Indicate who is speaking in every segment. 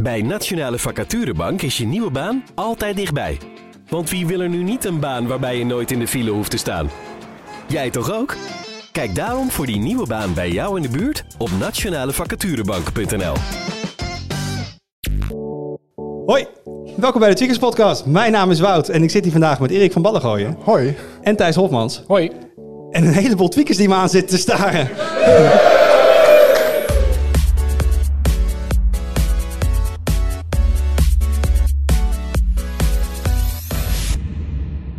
Speaker 1: Bij Nationale Vacaturebank is je nieuwe baan altijd dichtbij. Want wie wil er nu niet een baan waarbij je nooit in de file hoeft te staan? Jij toch ook? Kijk daarom voor die nieuwe baan bij jou in de buurt op nationalevacaturebank.nl.
Speaker 2: Hoi, welkom bij de Chickens Podcast. Mijn naam is Wout en ik zit hier vandaag met Erik van Ballengooien
Speaker 3: Hoi.
Speaker 2: en Thijs Hofmans.
Speaker 4: Hoi.
Speaker 2: En een heleboel tweakers die me aan zitten te staren.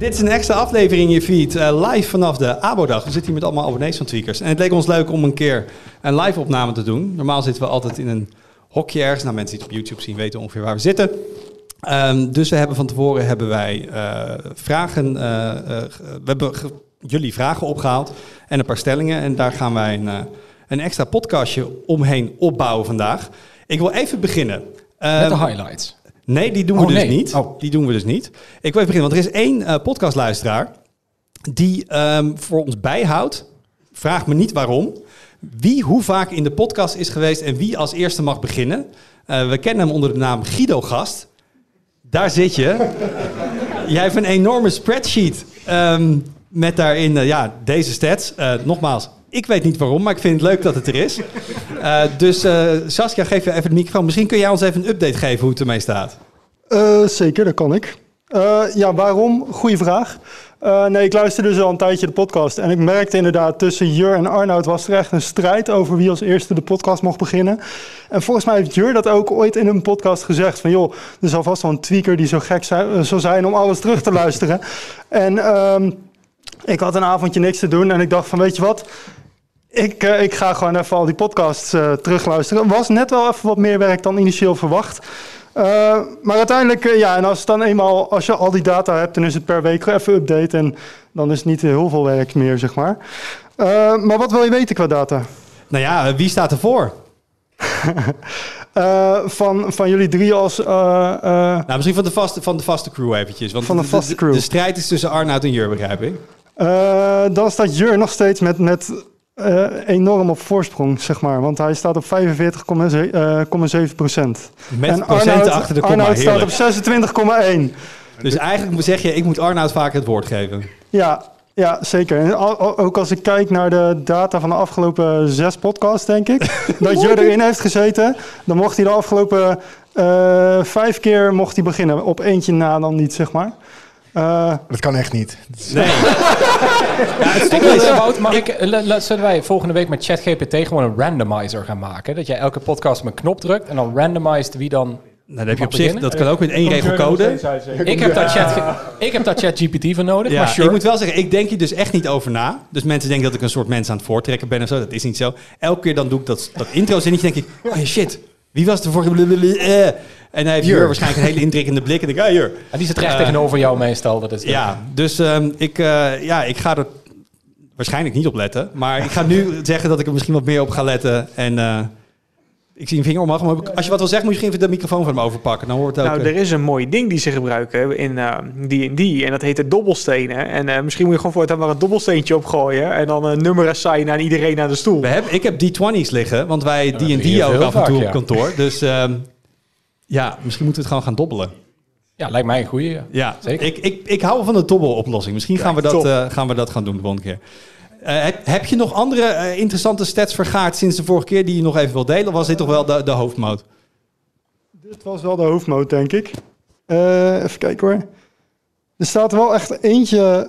Speaker 2: Dit is een extra aflevering in je feed, eh, live vanaf de Abodag. We zitten hier met allemaal abonnees van Tweakers. En het leek ons leuk om een keer een live opname te doen. Normaal zitten we altijd in een hokje ergens. Nou, mensen die het op YouTube zien weten ongeveer waar we zitten. Ehm, dus we hebben van tevoren hebben wij eh, vragen, eh, we hebben jullie vragen opgehaald en een paar stellingen. En daar gaan wij een, een extra podcastje omheen opbouwen vandaag. Ik wil even beginnen.
Speaker 4: Met de
Speaker 2: Ehm,
Speaker 4: highlights.
Speaker 2: Nee, die doen we
Speaker 4: Oh,
Speaker 2: dus
Speaker 4: nee.
Speaker 2: niet.
Speaker 4: Oh.
Speaker 2: Die doen we dus niet. Ik wil even beginnen, want er is één eh, podcastluisteraar die ehm, voor ons bijhoudt. Vraag me niet waarom. Wie hoe vaak in de podcast is geweest en wie als eerste mag beginnen. Eh, we kennen hem onder de naam Guido Gast. Daar zit je. Jij hebt een enorme spreadsheet ehm, met daarin eh, ja, deze stats. Nogmaals, ik weet niet waarom, maar ik vind het leuk dat het er is. Eh, dus eh, Saskia, geef je even de microfoon. Misschien kun jij ons even een update geven hoe het ermee staat.
Speaker 3: Eh, zeker, dat kan ik. Ja, waarom? Goeie vraag. Nee, ik luisterde dus al een tijdje de podcast. En ik merkte inderdaad, tussen Jur en Arnoud was er echt een strijd over wie als eerste de podcast mocht beginnen. En volgens mij heeft Jur dat ook ooit in een podcast gezegd. Van joh, er zal vast wel een tweaker die zo gek zou zijn om alles terug te luisteren. En ehm, ik had een avondje niks te doen en ik dacht van weet je wat... Ik, eh, ik ga gewoon even al die podcasts eh, terugluisteren. Was net wel even wat meer werk dan initieel verwacht. Uh, maar uiteindelijk, uh, ja, en als, het dan eenmaal, als je al die data hebt, dan is het per week even update. En dan is het niet heel veel werk meer, zeg maar. Uh, maar wat wil je weten qua data?
Speaker 2: Nou ja, wie staat ervoor?
Speaker 3: Uh, van, van jullie drie als... Uh,
Speaker 2: nou, misschien van de, vaste, van de vaste crew eventjes. Want
Speaker 3: van de vaste crew.
Speaker 2: De, de, strijd is tussen Arnoud en Jur, begrijp ik.
Speaker 3: Uh, dan staat Jur nog steeds met, met uh, enorm op voorsprong, zeg maar. Want hij staat op 45,7 procent.
Speaker 2: Met
Speaker 3: en Arnoud,
Speaker 2: achter de komma,
Speaker 3: Arnoud staat op 26,1.
Speaker 2: Dus eigenlijk zeg je, ik moet Arnoud vaak het woord geven.
Speaker 3: Ja, ja, zeker. En ook als ik kijk naar de data van de afgelopen zes podcasts, denk ik, dat Jur erin heeft gezeten, dan mocht hij de afgelopen uh, vijf keer mocht hij beginnen. Op eentje na dan niet, zeg maar.
Speaker 5: Uh, dat kan echt niet.
Speaker 2: Nee.
Speaker 4: ja, het stuk is, Wout, mag ik, zullen wij volgende week met ChatGPT gewoon een randomizer gaan maken? Dat jij elke podcast op een knop drukt en dan randomized wie dan
Speaker 2: nou, dat heb je op zich, dat kan ook met één regel code.
Speaker 4: Ik heb, daar chat, ik heb daar ChatGPT voor nodig,
Speaker 2: ja,
Speaker 4: maar sure.
Speaker 2: Ik moet wel zeggen, ik denk hier dus echt niet over na. Dus mensen denken dat ik een soort mens aan het voortrekken ben of zo. Dat is niet zo. Elke keer dan doe ik dat, dat intro-zinnetje, denk ik, oh shit, wie was de vorige... En hij heeft Jur waarschijnlijk een hele indrukkende blik. En ik denk, ah, Jur.
Speaker 4: En die zit recht uh, tegenover jou meestal. Dat is
Speaker 2: ja, dus um, ik, uh, ja, ik ga er waarschijnlijk niet op letten. Maar ik ga nu zeggen dat ik er misschien wat meer op ga letten. En uh, ik zie een vinger omhoog. Maar als je wat wil zeggen, moet je misschien even de microfoon van hem overpakken. Dan hoort het ook.
Speaker 6: Nou, er is een mooi ding die ze gebruiken in D&D. Uh, en dat heet de dobbelstenen. En uh, misschien moet je gewoon voortaan maar een dobbelsteentje opgooien. En dan een nummer assignen aan iedereen aan de stoel.
Speaker 2: We hebben, ik heb D20's liggen. Want wij D&D ja, ook af en toe op kantoor. Dus... Um, ja, misschien moeten we het gewoon gaan dobbelen.
Speaker 4: Ja, lijkt mij een goede. Ja,
Speaker 2: ja zeker. Ik, ik, ik hou van de dobbeloplossing. Misschien gaan, ja, we dat, uh, gaan we dat gaan doen de volgende keer. Uh, heb, heb, je nog andere uh, interessante stats vergaard sinds de vorige keer die je nog even wil delen? Of was dit toch wel de, de hoofdmoot?
Speaker 3: Dit was wel de hoofdmoot, denk ik. Uh, even kijken hoor. Er staat wel echt eentje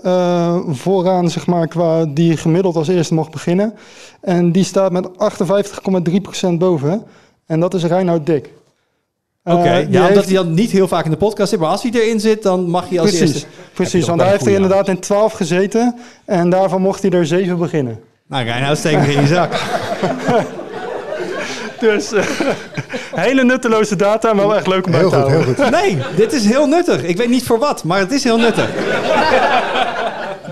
Speaker 3: vooraan, zeg maar, qua die gemiddeld als eerste mocht beginnen. En die staat met 58,3% boven. En dat is Reinoud Dik.
Speaker 2: Oké, okay, uh, ja, omdat heeft... hij dan niet heel vaak in de podcast zit, maar als hij erin zit, dan mag hij als
Speaker 3: precies,
Speaker 2: eerste.
Speaker 3: Precies, want hij heeft er inderdaad in 12 gezeten en daarvan mocht hij er 7 beginnen.
Speaker 2: Nou, Reinoud, steek hem in je zak.
Speaker 3: dus uh, hele nutteloze data, maar wel echt leuk om bij
Speaker 5: heel
Speaker 3: te
Speaker 5: goed,
Speaker 3: houden.
Speaker 5: Heel goed.
Speaker 2: Nee, dit is heel nuttig. Ik weet niet voor wat, maar het is heel nuttig.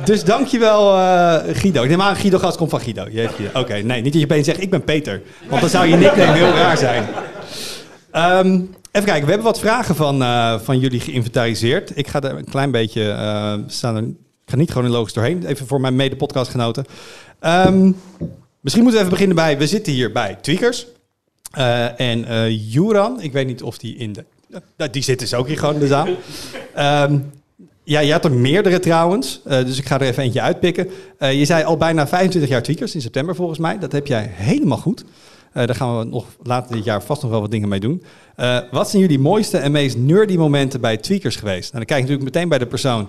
Speaker 2: Dus dankjewel uh, Guido. Ik neem aan, Guido Gast komt van Guido. Oké, okay, nee, niet dat je opeens zegt, ik ben Peter. Want dan zou je nickname heel raar zijn. Um, even kijken, we hebben wat vragen van, uh, van jullie geïnventariseerd. Ik ga er een klein beetje, uh, staan ik ga niet chronologisch doorheen, even voor mijn mede-podcastgenoten. Um, misschien moeten we even beginnen bij, we zitten hier bij Tweakers. Eh, en eh Juran, ik weet niet of die in de... Die zit dus ook hier gewoon in de zaal. Ehm, ja, je had er meerdere trouwens, eh, dus ik ga er even eentje uitpikken. Eh, je zei al bijna 25 jaar tweakers in september volgens mij. Dat heb jij helemaal goed. Eh, daar gaan we nog later dit jaar vast nog wel wat dingen mee doen. Eh, wat zijn jullie mooiste en meest nerdy momenten bij tweakers geweest? Nou, dan kijk ik natuurlijk meteen bij de persoon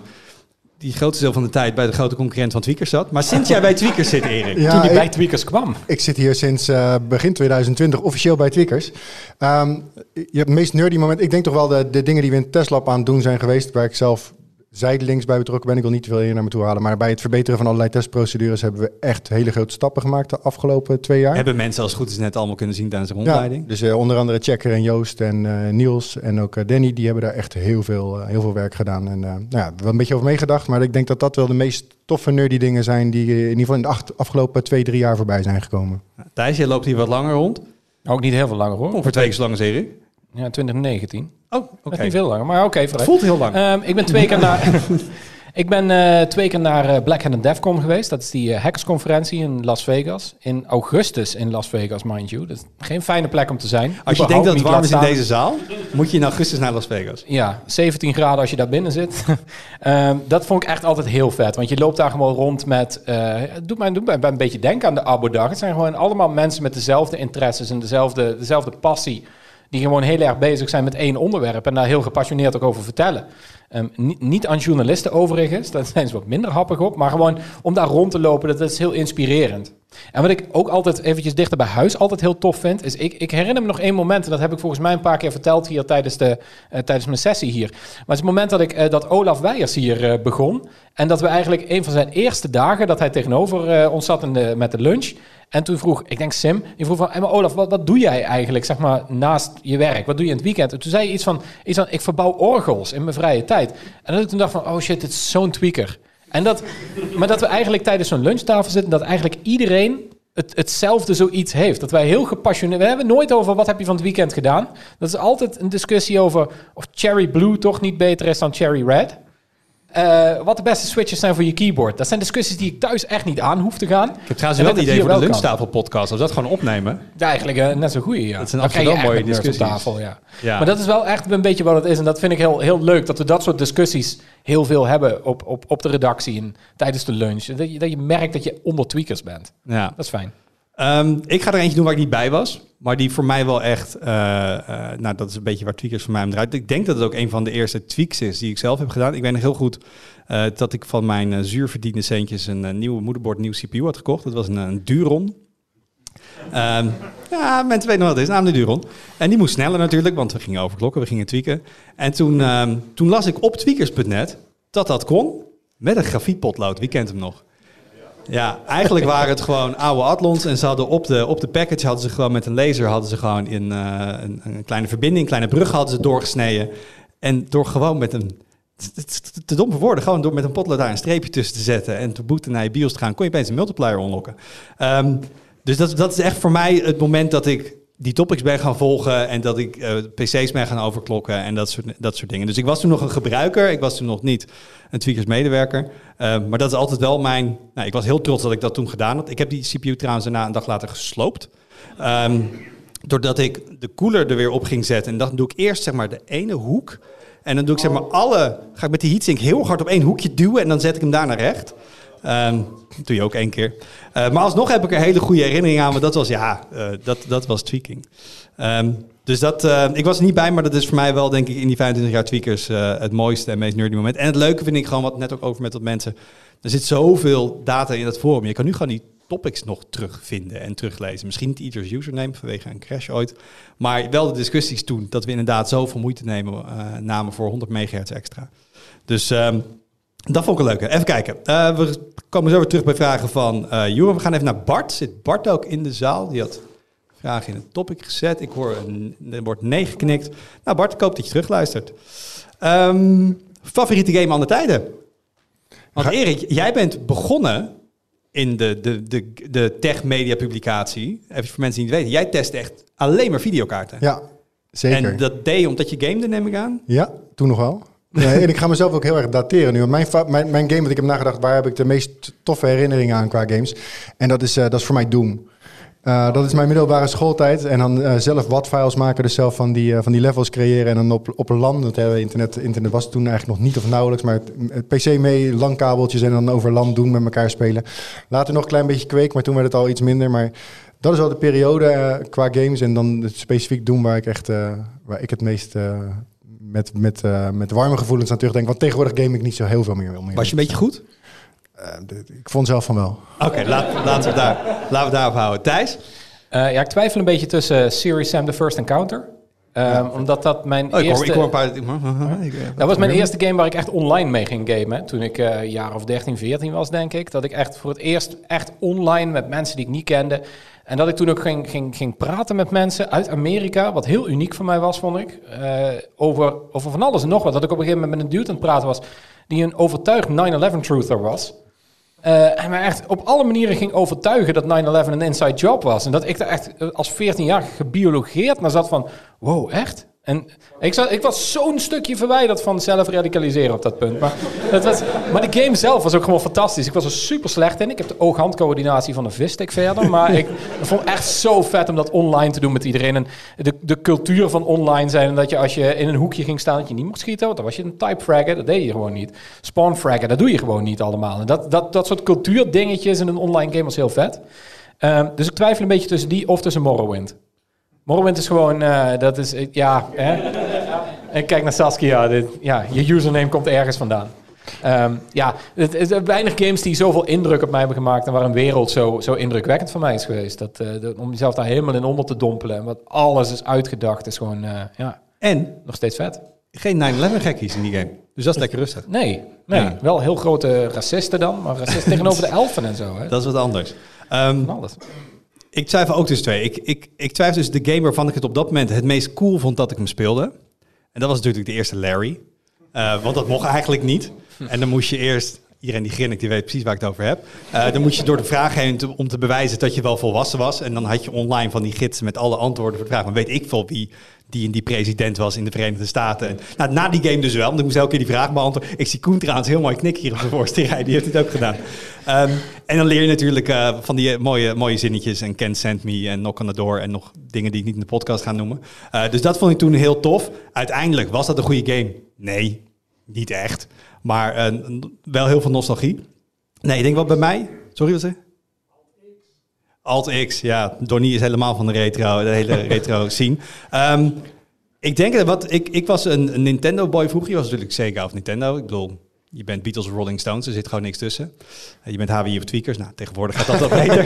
Speaker 2: die het grootste deel van de tijd bij de grote concurrent van tweakers zat. Maar sinds jij bij tweakers zit, Erik.
Speaker 5: Ja,
Speaker 4: Toen
Speaker 5: ik-
Speaker 4: bij Tweakers kwam.
Speaker 5: Ik zit hier sinds eh, begin 2020 officieel bij Tweakers. Ehm, je hebt het meest nerdy moment. Ik denk toch wel de, de dingen die we in Tesla aan het doen zijn geweest, waar ik zelf zijdelings bij betrokken ben. Ik wil niet te veel hier naar me toe halen. Maar bij het verbeteren van allerlei testprocedures hebben we echt hele grote stappen gemaakt de afgelopen twee jaar.
Speaker 2: Hebben mensen als het goed is net allemaal kunnen zien tijdens de
Speaker 5: Ja,
Speaker 2: rondleiding?
Speaker 5: dus eh, onder andere Checker en Joost en eh, Niels en ook eh, Danny, die hebben daar echt heel veel, heel veel werk gedaan. En eh, nou ja, wel een beetje over meegedacht, maar ik denk dat dat wel de meest toffe nerdy dingen zijn die in ieder geval in de acht- afgelopen twee, drie jaar voorbij zijn gekomen.
Speaker 2: Thijs, jij loopt hier wat langer rond.
Speaker 4: Ook niet heel veel langer hoor.
Speaker 2: Ongeveer twee keer zo lang als Erik.
Speaker 4: Ja, 2019.
Speaker 2: Oh, oké.
Speaker 4: niet veel langer, maar oké.
Speaker 2: Het voelt heel lang.
Speaker 4: Ehm, ik ben twee keer naar... ik ben eh, twee keer naar eh, Black Hat and DEFCON geweest. Dat is die eh, hackersconferentie in Las Vegas. In augustus in Las Vegas, mind you. Dat is geen fijne plek om te zijn.
Speaker 2: Als je denkt dat het warm is in deze zaal, moet je in augustus naar Las Vegas.
Speaker 4: Ja, 17 graden als je daar binnen zit. Ehm, dat vond ik echt altijd heel vet. Want je loopt daar gewoon rond met... het doet mij, doet mij een beetje denken aan de Abo-dag. Het zijn gewoon allemaal mensen met dezelfde interesses en dezelfde, dezelfde passie. Die gewoon heel erg bezig zijn met één onderwerp. En daar heel gepassioneerd ook over vertellen. Ehm, niet, niet aan journalisten overigens. Daar zijn ze wat minder happig op. Maar gewoon om daar rond te lopen, dat, dat is heel inspirerend. En wat ik ook altijd eventjes dichter bij huis altijd heel tof vind, is ik, ik herinner me nog één moment, en dat heb ik volgens mij een paar keer verteld hier tijdens, de, eh, tijdens mijn sessie hier. Maar het is het moment dat, ik, eh, dat Olaf Weijers hier eh, begon. En dat we eigenlijk een van zijn eerste dagen, dat hij tegenover ons zat met de lunch. En toen vroeg, ik denk Sim, die vroeg van, hey, maar Olaf, wat, wat doe jij eigenlijk, zeg maar, naast je werk? Wat doe je in het weekend? En toen zei je iets van, iets van, ik verbouw orgels in mijn vrije tijd. En dat ik toen dacht van, oh shit, dit is zo'n tweaker. En dat, maar dat we eigenlijk tijdens zo'n lunchtafel zitten, dat eigenlijk iedereen het, hetzelfde zoiets heeft. Dat wij heel gepassioneerd... We hebben nooit over wat heb je van het weekend gedaan. Dat is altijd een discussie over of Cherry Blue toch niet beter is dan Cherry Red. Eh, wat de beste switches zijn voor je keyboard. Dat zijn discussies die ik thuis echt niet aan hoef te gaan.
Speaker 2: Ik heb trouwens
Speaker 4: En
Speaker 2: wel
Speaker 4: dat
Speaker 2: een
Speaker 4: het
Speaker 2: idee voor de lunchtafel podcast. Als we dat gewoon opnemen.
Speaker 4: Ja, eigenlijk eh, net zo goeie, ja.
Speaker 2: Dat zijn absoluut mooie discussies.
Speaker 4: tafel, ja.
Speaker 2: Ja.
Speaker 4: Maar dat is wel echt een beetje wat het is. En dat vind ik heel, heel leuk, dat we dat soort discussies heel veel hebben op, op, op de redactie en tijdens de lunch. Dat je, dat je merkt dat je onder tweakers bent.
Speaker 2: Ja.
Speaker 4: Dat is fijn.
Speaker 2: Ehm, ik ga er eentje doen waar ik niet bij was. Maar die voor mij wel echt... eh, eh, nou, dat is een beetje waar tweakers voor mij om draait. Ik denk dat het ook een van de eerste tweaks is die ik zelf heb gedaan. Ik weet nog heel goed eh, dat ik van mijn zuurverdiende centjes... een nieuwe moederbord, nieuw CPU had gekocht. Dat was een, Duron. Ehm, ja, mensen weten nog wat het is. De Duron. En die moest sneller natuurlijk, want we gingen overklokken, we gingen tweaken. En toen, ehm, toen las ik op tweakers.net dat dat kon met een grafietpotlood. Wie kent hem nog? Ja, eigenlijk waren het gewoon oude Atlons. En ze hadden op de, op de package hadden ze gewoon met een laser hadden ze gewoon in eh, een, een kleine verbinding, een kleine brug hadden ze doorgesneden. En door gewoon met een te- te dom voor woorden, gewoon door met een potlood daar een streepje tussen te zetten en te boeten naar je BIOS te gaan, kon je opeens een multiplier unlocken. Ehm, dus dat, dat is echt voor mij het moment dat ik die topics ben gaan volgen en dat ik eh, PC's ben gaan overklokken en dat soort, dat soort dingen. Dus ik was toen nog een gebruiker, ik was toen nog niet een Tweakers medewerker. Ehm, maar dat is altijd wel mijn... Nou, ik was heel trots dat ik dat toen gedaan had. Ik heb die CPU trouwens daarna een dag later gesloopt. Ehm, doordat ik de koeler er weer op ging zetten. En dan doe ik eerst zeg maar de ene hoek. En dan doe ik zeg maar alle... Ga ik met die heatsink heel hard op één hoekje duwen. En dan zet ik hem daarna recht. Dat doe je ook één keer. Eh, maar alsnog heb ik er hele goede herinneringen aan. Want dat was, ja, eh, dat, dat was tweaking. Ehm, dus dat, eh, ik was er niet bij, maar dat is voor mij wel, denk ik, in die 25 jaar tweakers het mooiste en meest nerdy moment. En het leuke vind ik gewoon, wat net ook over met wat mensen, er zit zoveel data in dat forum. Je kan nu gewoon die topics nog terugvinden en teruglezen. Misschien niet ieders username vanwege een crash ooit, maar wel de discussies toen, dat we inderdaad zoveel moeite nemen, namen voor 100 megahertz extra. Dus ehm, dat vond ik een leuke. Even kijken. Eh, we komen zo weer terug bij vragen van Johan. We gaan even naar Bart. Zit Bart ook in de zaal? Die had vragen in het topic gezet. Ik hoor, een, er wordt nee geknikt. Nou Bart, ik hoop dat je terugluistert. Ehm, favoriete game aan de tijden? Want Erik, jij bent begonnen in de, de, de, de tech-media publicatie. Even voor mensen die het weten. Jij test echt alleen maar videokaarten.
Speaker 5: Ja, zeker.
Speaker 2: En dat deed je omdat je gamede, neem ik aan?
Speaker 5: Ja, toen nog wel. Nee, en ik ga mezelf ook heel erg dateren nu. Want Mijn, mijn, mijn game, wat ik heb nagedacht, waar heb ik de meest toffe herinneringen aan qua games? En dat is, eh, dat is voor mij Doom. Eh, dat is mijn middelbare schooltijd. En dan eh, zelf WAD-files maken, dus zelf van die, van die levels creëren. En dan op, op een LAN, dat hebben we internet, internet was toen eigenlijk nog niet of nauwelijks. Maar het, PC mee, LAN-kabeltjes en dan over LAN doen met elkaar spelen. Later nog een klein beetje kweek, maar toen werd het al iets minder. Maar dat is wel de periode qua games. En dan specifiek doen waar ik echt, waar ik het meest... met, met, eh, met warme gevoelens aan terugdenk. Want tegenwoordig game ik niet zo heel veel meer. om
Speaker 2: Was je een beetje goed?
Speaker 5: eh, ik vond zelf van wel.
Speaker 2: Oké, laat, laten, we daar, laten we daarop houden. Thijs?
Speaker 4: Eh, ja, ik twijfel een beetje tussen Serious Sam The First Encounter. Ehm, Omdat dat mijn
Speaker 2: Oh, ik, hoor,
Speaker 4: eerste...
Speaker 2: ik hoor een paar...
Speaker 4: Dat was mijn eerste game waar ik echt online mee ging gamen. Toen ik eh, een jaar of 13, 14 was, denk ik. Dat ik echt voor het eerst echt online met mensen die ik niet kende. En dat ik toen ook ging, ging, ging praten met mensen uit Amerika. Wat heel uniek voor mij was, vond ik. eh, over, over van alles en nog wat. Dat ik op een gegeven moment met een dude aan het praten was. Die een overtuigd 9-11 truther was. Eh, en me echt op alle manieren ging overtuigen dat 9-11 een inside job was. En dat ik er echt eh, als 14 jaar gebiologeerd naar zat van... Wow, echt? En ik, ik was zo'n stukje verwijderd van zelf radicaliseren op dat punt. Maar, was, maar de game zelf was ook gewoon fantastisch. Ik was er super slecht in. Ik heb de oog-handcoördinatie van een visstick verder. Maar ik vond het echt zo vet om dat online te doen met iedereen. En de, de cultuur van online zijn. En dat je als je in een hoekje ging staan, dat je niet mocht schieten. Want dan was je een type fragger. Dat deed je gewoon niet. Spawn fragger, dat doe je gewoon niet allemaal. En dat, dat, dat soort cultuurdingetjes in een online game was heel vet. Ehm, dus ik twijfel een beetje tussen die of tussen Morrowind. Morrowind is gewoon, eh, dat is, ja, hè? En kijk naar Saskia, dit, ja, je username komt ergens vandaan. Ehm, ja, het, het, weinig games die zoveel indruk op mij hebben gemaakt en waar een wereld zo, zo indrukwekkend voor mij is geweest. Dat, eh, dat- om jezelf daar helemaal in onder te dompelen en wat alles is uitgedacht, is gewoon, eh, ja,
Speaker 2: En
Speaker 4: nog steeds vet.
Speaker 2: geen 9-11 gekkies in die game. Dus dat is lekker rustig.
Speaker 4: Nee, nee,
Speaker 2: Ja.
Speaker 4: wel heel grote racisten dan, maar racisten tegenover de elfen en zo, hè.
Speaker 2: Dat is wat anders.
Speaker 4: Van alles.
Speaker 2: Ik twijfel ook tussen twee. Ik, ik, ik twijfel tussen de game waarvan ik het op dat moment het meest cool vond dat ik hem speelde. En dat was natuurlijk de eerste Larry. Eh, want dat mocht eigenlijk niet. En dan moest je eerst... Iedereen die grinnikt, die weet precies waar ik het over heb. Eh, dan moest je door de vraag heen om te bewijzen dat je wel volwassen was. En dan had je online van die gidsen met alle antwoorden voor de vraag. Maar weet ik veel wie die en die president was in de Verenigde Staten. En, nou, na die game dus wel, want ik moest elke keer die vraag beantwoorden. Ik zie Koen trouwens heel mooi knikken hier op de voorste rij. Die heeft het ook gedaan. Ehm, en dan leer je natuurlijk eh, van die mooie, mooie zinnetjes. En Ken Send Me en Knock on the Door. En nog dingen die ik niet in de podcast ga noemen. Eh, dus dat vond ik toen heel tof. Uiteindelijk, was dat een goede game? Nee, niet echt. Maar eh, wel heel veel nostalgie. Nee, ik denk wat bij mij... Sorry, wat je? Alt-X, ja. Donnie is helemaal van de retro, de hele retro scene. Ehm, ik denk dat wat... Ik, ik was een, een Nintendo-boy vroeger. Je was natuurlijk Sega of Nintendo. Ik bedoel, je bent Beatles of Rolling Stones. Er zit gewoon niks tussen. Je bent HWI of Tweakers. Nou, tegenwoordig gaat dat wat beter.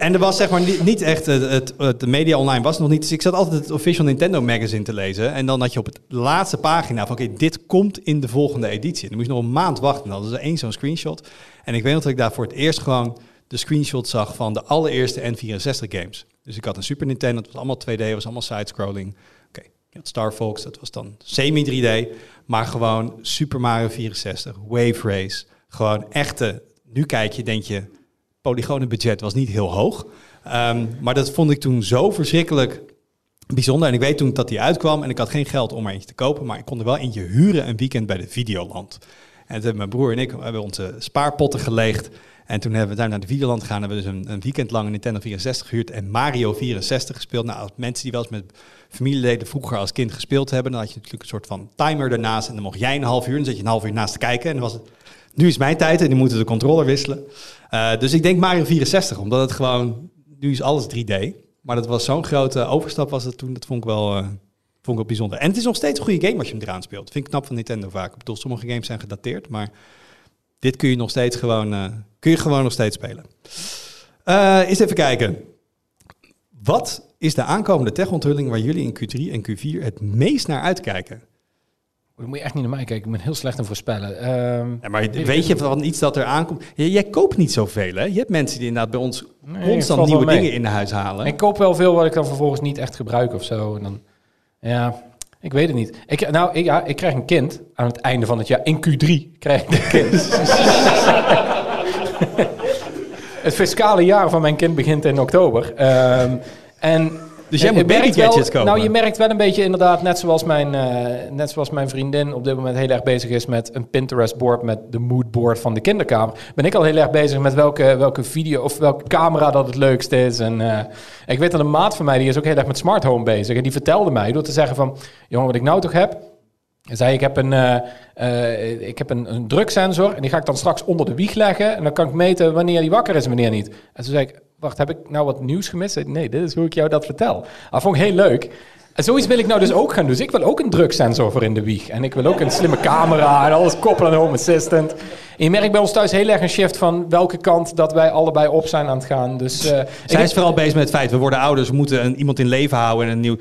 Speaker 2: En er was zeg maar niet, niet echt... Het, het, media online was nog niet... Dus ik zat altijd het official Nintendo magazine te lezen. En dan had je op het laatste pagina van... Oké, dit komt in de volgende editie. En dan moest je nog een maand wachten. Dan hadden ze één zo'n screenshot. En ik weet nog dat ik daar voor het eerst gewoon de screenshot zag van de allereerste N64 games. Dus ik had een Super Nintendo, dat was allemaal 2D, was allemaal side-scrolling. Oké, Star Fox, dat was dan semi-3D, maar gewoon Super Mario 64, Wave Race, gewoon echte. Nu kijk je, denk je, polygonenbudget was niet heel hoog, Ehm, maar dat vond ik toen zo verschrikkelijk bijzonder. En ik weet toen dat die uitkwam en ik had geen geld om er eentje te kopen, maar ik kon er wel eentje huren een weekend bij de Videoland. En toen hebben mijn broer en ik hebben onze spaarpotten geleegd. En toen hebben we daar naar de Videoland gegaan. Hebben we dus een, een weekend lang Nintendo 64 gehuurd en Mario 64 gespeeld. Nou, als mensen die wel eens met familieleden vroeger als kind gespeeld hebben, dan had je natuurlijk een soort van timer ernaast. En dan mocht jij een half uur, dan zat je een half uur naast te kijken. En dan was het, nu is mijn tijd en nu moeten de controller wisselen. Eh, dus ik denk Mario 64, omdat het gewoon, nu is alles 3D. Maar dat was zo'n grote overstap was dat toen, dat vond ik wel... eh, Vond ik wel bijzonder. En het is nog steeds een goede game als je hem eraan speelt. Vind ik knap van Nintendo vaak. Ik bedoel, sommige games zijn gedateerd, maar dit kun je nog steeds gewoon, eh, kun je gewoon nog steeds spelen. Eh eens even kijken. Wat is de aankomende tech-onthulling waar jullie in Q3 en Q4 het meest naar uitkijken?
Speaker 4: Dan moet je echt niet naar mij kijken. Ik ben heel slecht in voorspellen. Ehm,
Speaker 2: Ja, maar weet je van iets dat er aankomt? Jij koopt niet zoveel, hè? Je hebt mensen die inderdaad bij ons
Speaker 4: Nee,
Speaker 2: constant nieuwe dingen in de huis halen.
Speaker 4: Ik koop wel veel wat ik dan vervolgens niet echt gebruik of zo. En dan, ja, ik weet het niet. Ik, nou, ik, ja, ik krijg een kind aan het einde van het jaar. In Q3 krijg ik een kind. het fiscale jaar van mijn kind begint in oktober. Ehm, en
Speaker 2: Dus jij
Speaker 4: Je
Speaker 2: moet baby gadgets kopen.
Speaker 4: Nou, je merkt wel een beetje inderdaad, net zoals, mijn, eh, net zoals mijn vriendin op dit moment heel erg bezig is met een Pinterest-board met de moodboard van de kinderkamer. Ben ik al heel erg bezig met welke, welke video of welke camera dat het leukst is. En eh, ik weet dat een maat van mij, die is ook heel erg met smart home bezig. En die vertelde mij door te zeggen van, jongen, wat ik nou toch heb, hij zei, ik heb, een, eh, eh, ik heb een, een druksensor en die ga ik dan straks onder de wieg leggen. En dan kan ik meten wanneer die wakker is en wanneer niet. En toen zei ik, wacht, heb ik nou wat nieuws gemist? Hij, Nee, dit is hoe ik jou dat vertel. Dat vond ik heel leuk. En zoiets wil ik nou dus ook gaan doen. Dus ik wil ook een druksensor voor in de wieg. En ik wil ook een slimme camera en alles koppelen aan Home Assistant. En je merkt bij ons thuis heel erg een shift van welke kant dat wij allebei op zijn aan het gaan. Dus eh,
Speaker 2: Zij is vooral bezig met het feit, we worden ouders, we moeten een, iemand in leven houden en een nieuw...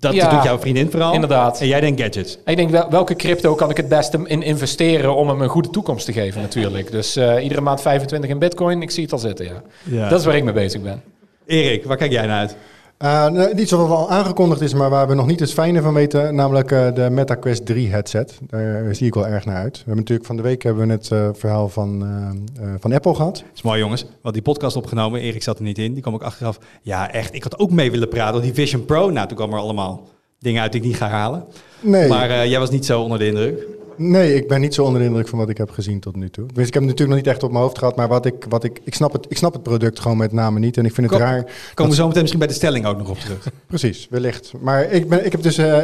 Speaker 2: Dat
Speaker 4: Ja,
Speaker 2: doet jouw vriendin vooral.
Speaker 4: inderdaad.
Speaker 2: En jij denkt gadgets.
Speaker 4: Ik denk, wel, welke crypto kan ik het beste in investeren om hem een goede toekomst te geven natuurlijk. Dus eh, iedere maand 25 in bitcoin, ik zie het al zitten, ja.
Speaker 2: Ja.
Speaker 4: Dat is waar ik mee bezig ben.
Speaker 2: Erik, waar kijk jij naar uit?
Speaker 5: Eh, nou, iets wat al aangekondigd is, maar waar we nog niet het fijne van weten, namelijk eh, de Meta Quest 3 headset. Daar zie ik wel erg naar uit. We hebben natuurlijk van de week hebben we het eh, verhaal van, eh, eh, van Apple gehad.
Speaker 2: Dat is mooi jongens. Hadden die podcast opgenomen. Erik zat er niet in. Die kwam ook achteraf. Ja, echt. Ik had ook mee willen praten. Want die Vision Pro, nou, toen kwam er allemaal dingen uit die ik niet ga halen.
Speaker 5: Nee,
Speaker 2: Maar eh, jij was niet zo onder de indruk.
Speaker 5: Nee, ik ben niet zo onder de indruk van wat ik heb gezien tot nu toe. Dus ik heb het natuurlijk nog niet echt op mijn hoofd gehad, maar wat ik, wat ik, ik, snap het, ik snap het product gewoon met name niet. En ik vind het
Speaker 2: Kom.
Speaker 5: raar.
Speaker 2: Komen we zo meteen misschien bij de stelling ook nog op terug.
Speaker 5: Precies, wellicht. Maar ik ben, ik heb dus, eh,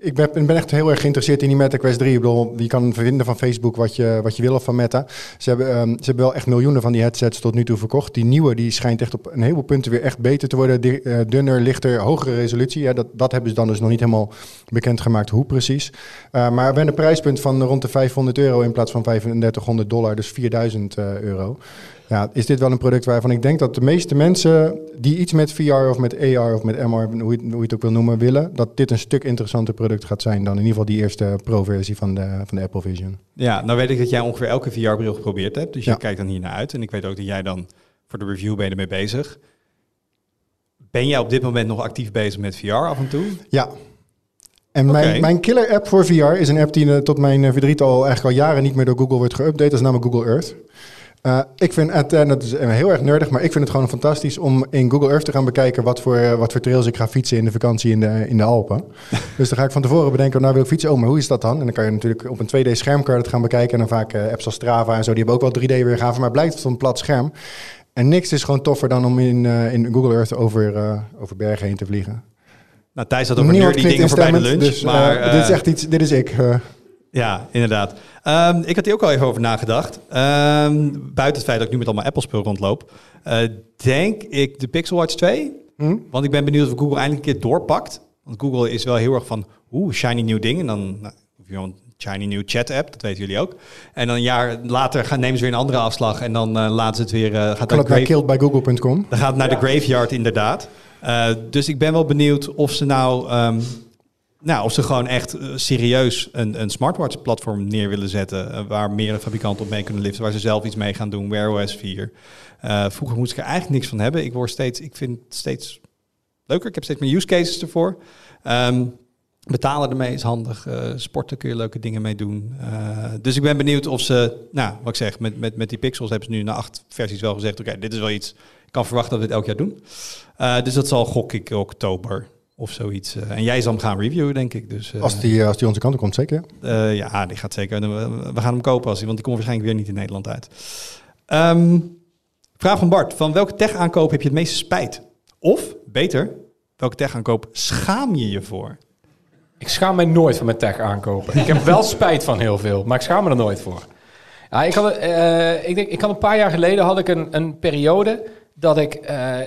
Speaker 5: ik ben, ben echt heel erg geïnteresseerd in die Meta Quest 3. Ik bedoel, je kan vinden van Facebook wat je, wat je wil of van Meta. Ze hebben, ehm, ze hebben wel echt miljoenen van die headsets tot nu toe verkocht. Die nieuwe, die schijnt echt op een heleboel punten weer echt beter te worden. Di- eh, dunner, lichter, hogere resolutie. Ja, dat, dat hebben ze dan dus nog niet helemaal bekendgemaakt hoe precies. Eh, maar hebben een prijspunt van rond de 500 euro in plaats van 3500 dollar, dus 4000 eh, euro. Ja, is dit wel een product waarvan ik denk dat de meeste mensen die iets met VR of met AR of met MR, hoe je, het- hoe je het ook wil noemen, willen, dat dit een stuk interessanter product gaat zijn dan in ieder geval die eerste pro-versie van de, van de Apple Vision.
Speaker 2: Ja, nou weet ik dat jij ongeveer elke VR-bril geprobeerd hebt. Dus je
Speaker 5: Ja.
Speaker 2: kijkt dan hier naar uit. En ik weet ook dat jij dan voor de review ben je ermee bezig. Ben jij op dit moment nog actief bezig met VR af en toe?
Speaker 5: Ja. En mijn, mijn killer app voor VR is een app die eh, tot mijn eh, verdriet al eigenlijk al jaren niet meer door Google wordt geüpdate. Dat is namelijk Google Earth. Eh, ik vind het, en dat is heel erg nerdig, maar ik vind het gewoon fantastisch om in Google Earth te gaan bekijken wat voor, wat voor trails ik ga fietsen in de vakantie in de, in de Alpen. dus dan ga ik van tevoren bedenken, nou wil ik fietsen, oh, maar hoe is dat dan? En dan kan je natuurlijk op een 2D-scherm kan je dat gaan bekijken. En dan vaak apps als Strava en zo, die hebben ook wel 3D-weergave, maar het blijkt van een plat scherm. En niks is gewoon toffer dan om in, in Google Earth over, over bergen heen te vliegen.
Speaker 2: Nou, Thijs had over
Speaker 5: Niemand
Speaker 2: nerdy
Speaker 5: klinkt
Speaker 2: dingen voorbij de lunch.
Speaker 5: dus,
Speaker 2: maar
Speaker 5: eh, dit is
Speaker 2: eh,
Speaker 5: echt iets, dit is ik. eh.
Speaker 2: Ja, inderdaad. Ehm, ik had hier ook al even over nagedacht. Ehm, buiten het feit dat ik nu met allemaal Apple-spul rondloop, eh, denk ik de Pixel Watch 2.
Speaker 5: Hm?
Speaker 2: Want ik ben benieuwd of Google eindelijk een keer doorpakt. Want Google is wel heel erg van, oeh, shiny nieuw ding. En dan, nou, of je een shiny nieuw chat-app, dat weten jullie ook. En dan een jaar later gaan, nemen ze weer een andere afslag. En dan eh, laten ze het weer, eh, gaat
Speaker 5: kan
Speaker 2: naar
Speaker 5: het naar
Speaker 2: grave-
Speaker 5: killedbygoogle.com.
Speaker 2: dan gaat het naar de graveyard inderdaad. Eh, dus ik ben wel benieuwd of ze nou, ehm, nou of ze gewoon echt eh, serieus een, een smartwatch platform neer willen zetten. eh, waar meerdere fabrikanten op mee kunnen liften. Waar ze zelf iets mee gaan doen. Wear OS 4. Eh, vroeger moest ik er eigenlijk niks van hebben. Ik word steeds, ik vind het steeds leuker. Ik heb steeds meer use cases ervoor. Ehm, betalen ermee is handig. Sporten kun je leuke dingen mee doen. Dus ik ben benieuwd of ze, nou, wat ik zeg, met, met, met die pixels hebben ze nu na acht versies wel gezegd: oké, dit is wel iets. Ik kan verwachten dat we dit elk jaar doen. Eh, dus dat zal gok ik oktober of zoiets. Eh, en jij zal hem gaan reviewen, denk ik. Dus, eh,
Speaker 5: Als die, als die onze kant op komt, zeker.
Speaker 2: eh, ja, die gaat zeker. We gaan hem kopen, als die, want die komt waarschijnlijk weer niet in Nederland uit. Ehm, vraag van Bart: van welke tech-aankoop heb je het meeste spijt? Of beter, welke tech-aankoop schaam je je voor?
Speaker 4: Ik schaam mij nooit van mijn tech aankopen. Ik heb wel spijt van heel veel, maar ik schaam me er nooit voor. Ja, ik, had, eh, ik, denk, ik had een paar jaar geleden had ik een, een periode dat ik, eh,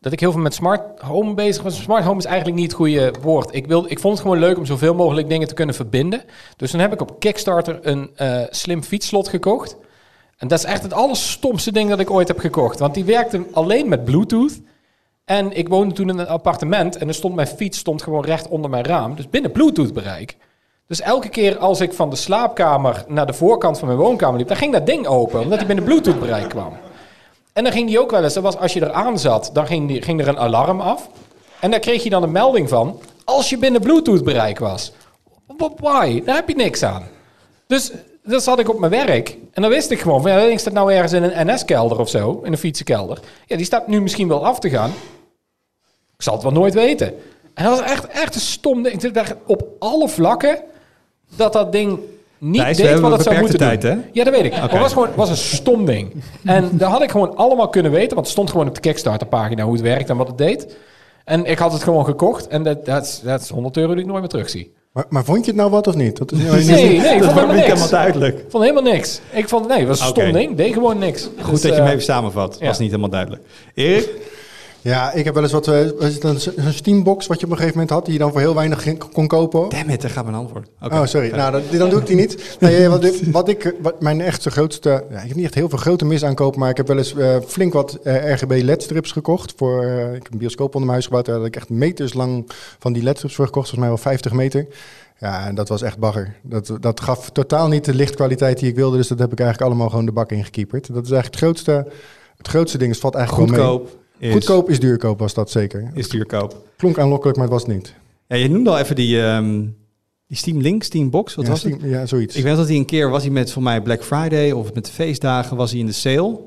Speaker 4: dat ik heel veel met smart home bezig was. Smart home is eigenlijk niet het goede woord. Ik, wil, ik vond het gewoon leuk om zoveel mogelijk dingen te kunnen verbinden. Dus toen heb ik op Kickstarter een eh, slim fietsslot gekocht. En dat is echt het allerstomste ding dat ik ooit heb gekocht. Want die werkte alleen met Bluetooth. En ik woonde toen in een appartement en er stond mijn fiets stond gewoon recht onder mijn raam. Dus binnen Bluetooth bereik. Dus elke keer als ik van de slaapkamer naar de voorkant van mijn woonkamer liep, dan ging dat ding open, omdat hij binnen Bluetooth bereik kwam. En dan ging die ook wel eens, dat was als je er aan zat, dan ging, die, ging er een alarm af. En daar kreeg je dan een melding van, als je binnen Bluetooth bereik was. Why? Daar heb je niks aan. Dus dat zat ik op mijn werk. En dan wist ik gewoon van, ja, ding staat nou ergens in een NS-kelder of zo, in een fietsenkelder. Ja, die staat nu misschien wel af te gaan. Ik Ik zal het wel nooit weten. En dat was echt, echt een stom ding. Ik dacht op alle vlakken dat dat ding niet
Speaker 2: Thijs, we
Speaker 4: deed
Speaker 2: hebben
Speaker 4: wat het zou moeten doen.
Speaker 2: tijd,
Speaker 4: Ja, dat weet ik. Maar het was gewoon was een stom ding. En daar had ik gewoon allemaal kunnen weten, want het stond gewoon op de Kickstarter pagina hoe het werkt en wat het deed. En ik had het gewoon gekocht en dat, dat, is, dat is 100 euro die ik nooit meer terugzie.
Speaker 5: Maar, maar vond je het nou wat of niet? Dat is
Speaker 4: Nee, nee, ik vond
Speaker 2: Dat
Speaker 4: helemaal
Speaker 2: niet
Speaker 4: niks.
Speaker 2: helemaal
Speaker 4: Ik
Speaker 2: duidelijk.
Speaker 4: vond helemaal niks. Ik vond, nee, het was een stom ding. Deed gewoon niks.
Speaker 2: Goed
Speaker 4: Dus,
Speaker 2: dat je
Speaker 4: eh,
Speaker 2: hem even samenvat.
Speaker 4: ja.
Speaker 2: Was niet helemaal duidelijk. Erik?
Speaker 5: Ja, ik heb wel eens wat, eh, was het een, een Steambox wat je op een gegeven moment had, die je dan voor heel weinig kon kopen.
Speaker 2: Damn it, daar gaat mijn antwoord.
Speaker 5: Oh, sorry. Nou, dat, dan doe ik die niet. Nee, wat, ik, wat ik, wat mijn echte grootste, ja, ik heb niet echt heel veel grote misaankopen, maar ik heb wel eens eh, flink wat eh, RGB LED-strips gekocht. Voor, eh, ik heb een bioscoop onder mijn huis gebouwd, daar had ik echt meters lang van die LED-strips voor gekocht, volgens mij wel 50 meter. Ja, en dat was echt bagger. Dat, dat gaf totaal niet de lichtkwaliteit die ik wilde, dus dat heb ik eigenlijk allemaal gewoon de bak ingekieperd. Dat is eigenlijk het grootste, het grootste ding. Het valt eigenlijk gewoon mee.
Speaker 2: Goedkoop is,
Speaker 5: Goedkoop is duurkoop, was dat zeker.
Speaker 2: is duurkoop.
Speaker 5: Klonk aanlokkelijk, maar het was niet.
Speaker 2: Ja, je noemde al even die, ehm, die Steam Link, Steam Box. Wat
Speaker 5: ja,
Speaker 2: was het?
Speaker 5: Ja, zoiets.
Speaker 2: Ik weet dat hij een keer was hij met voor mij Black Friday of met de feestdagen was hij in de sale.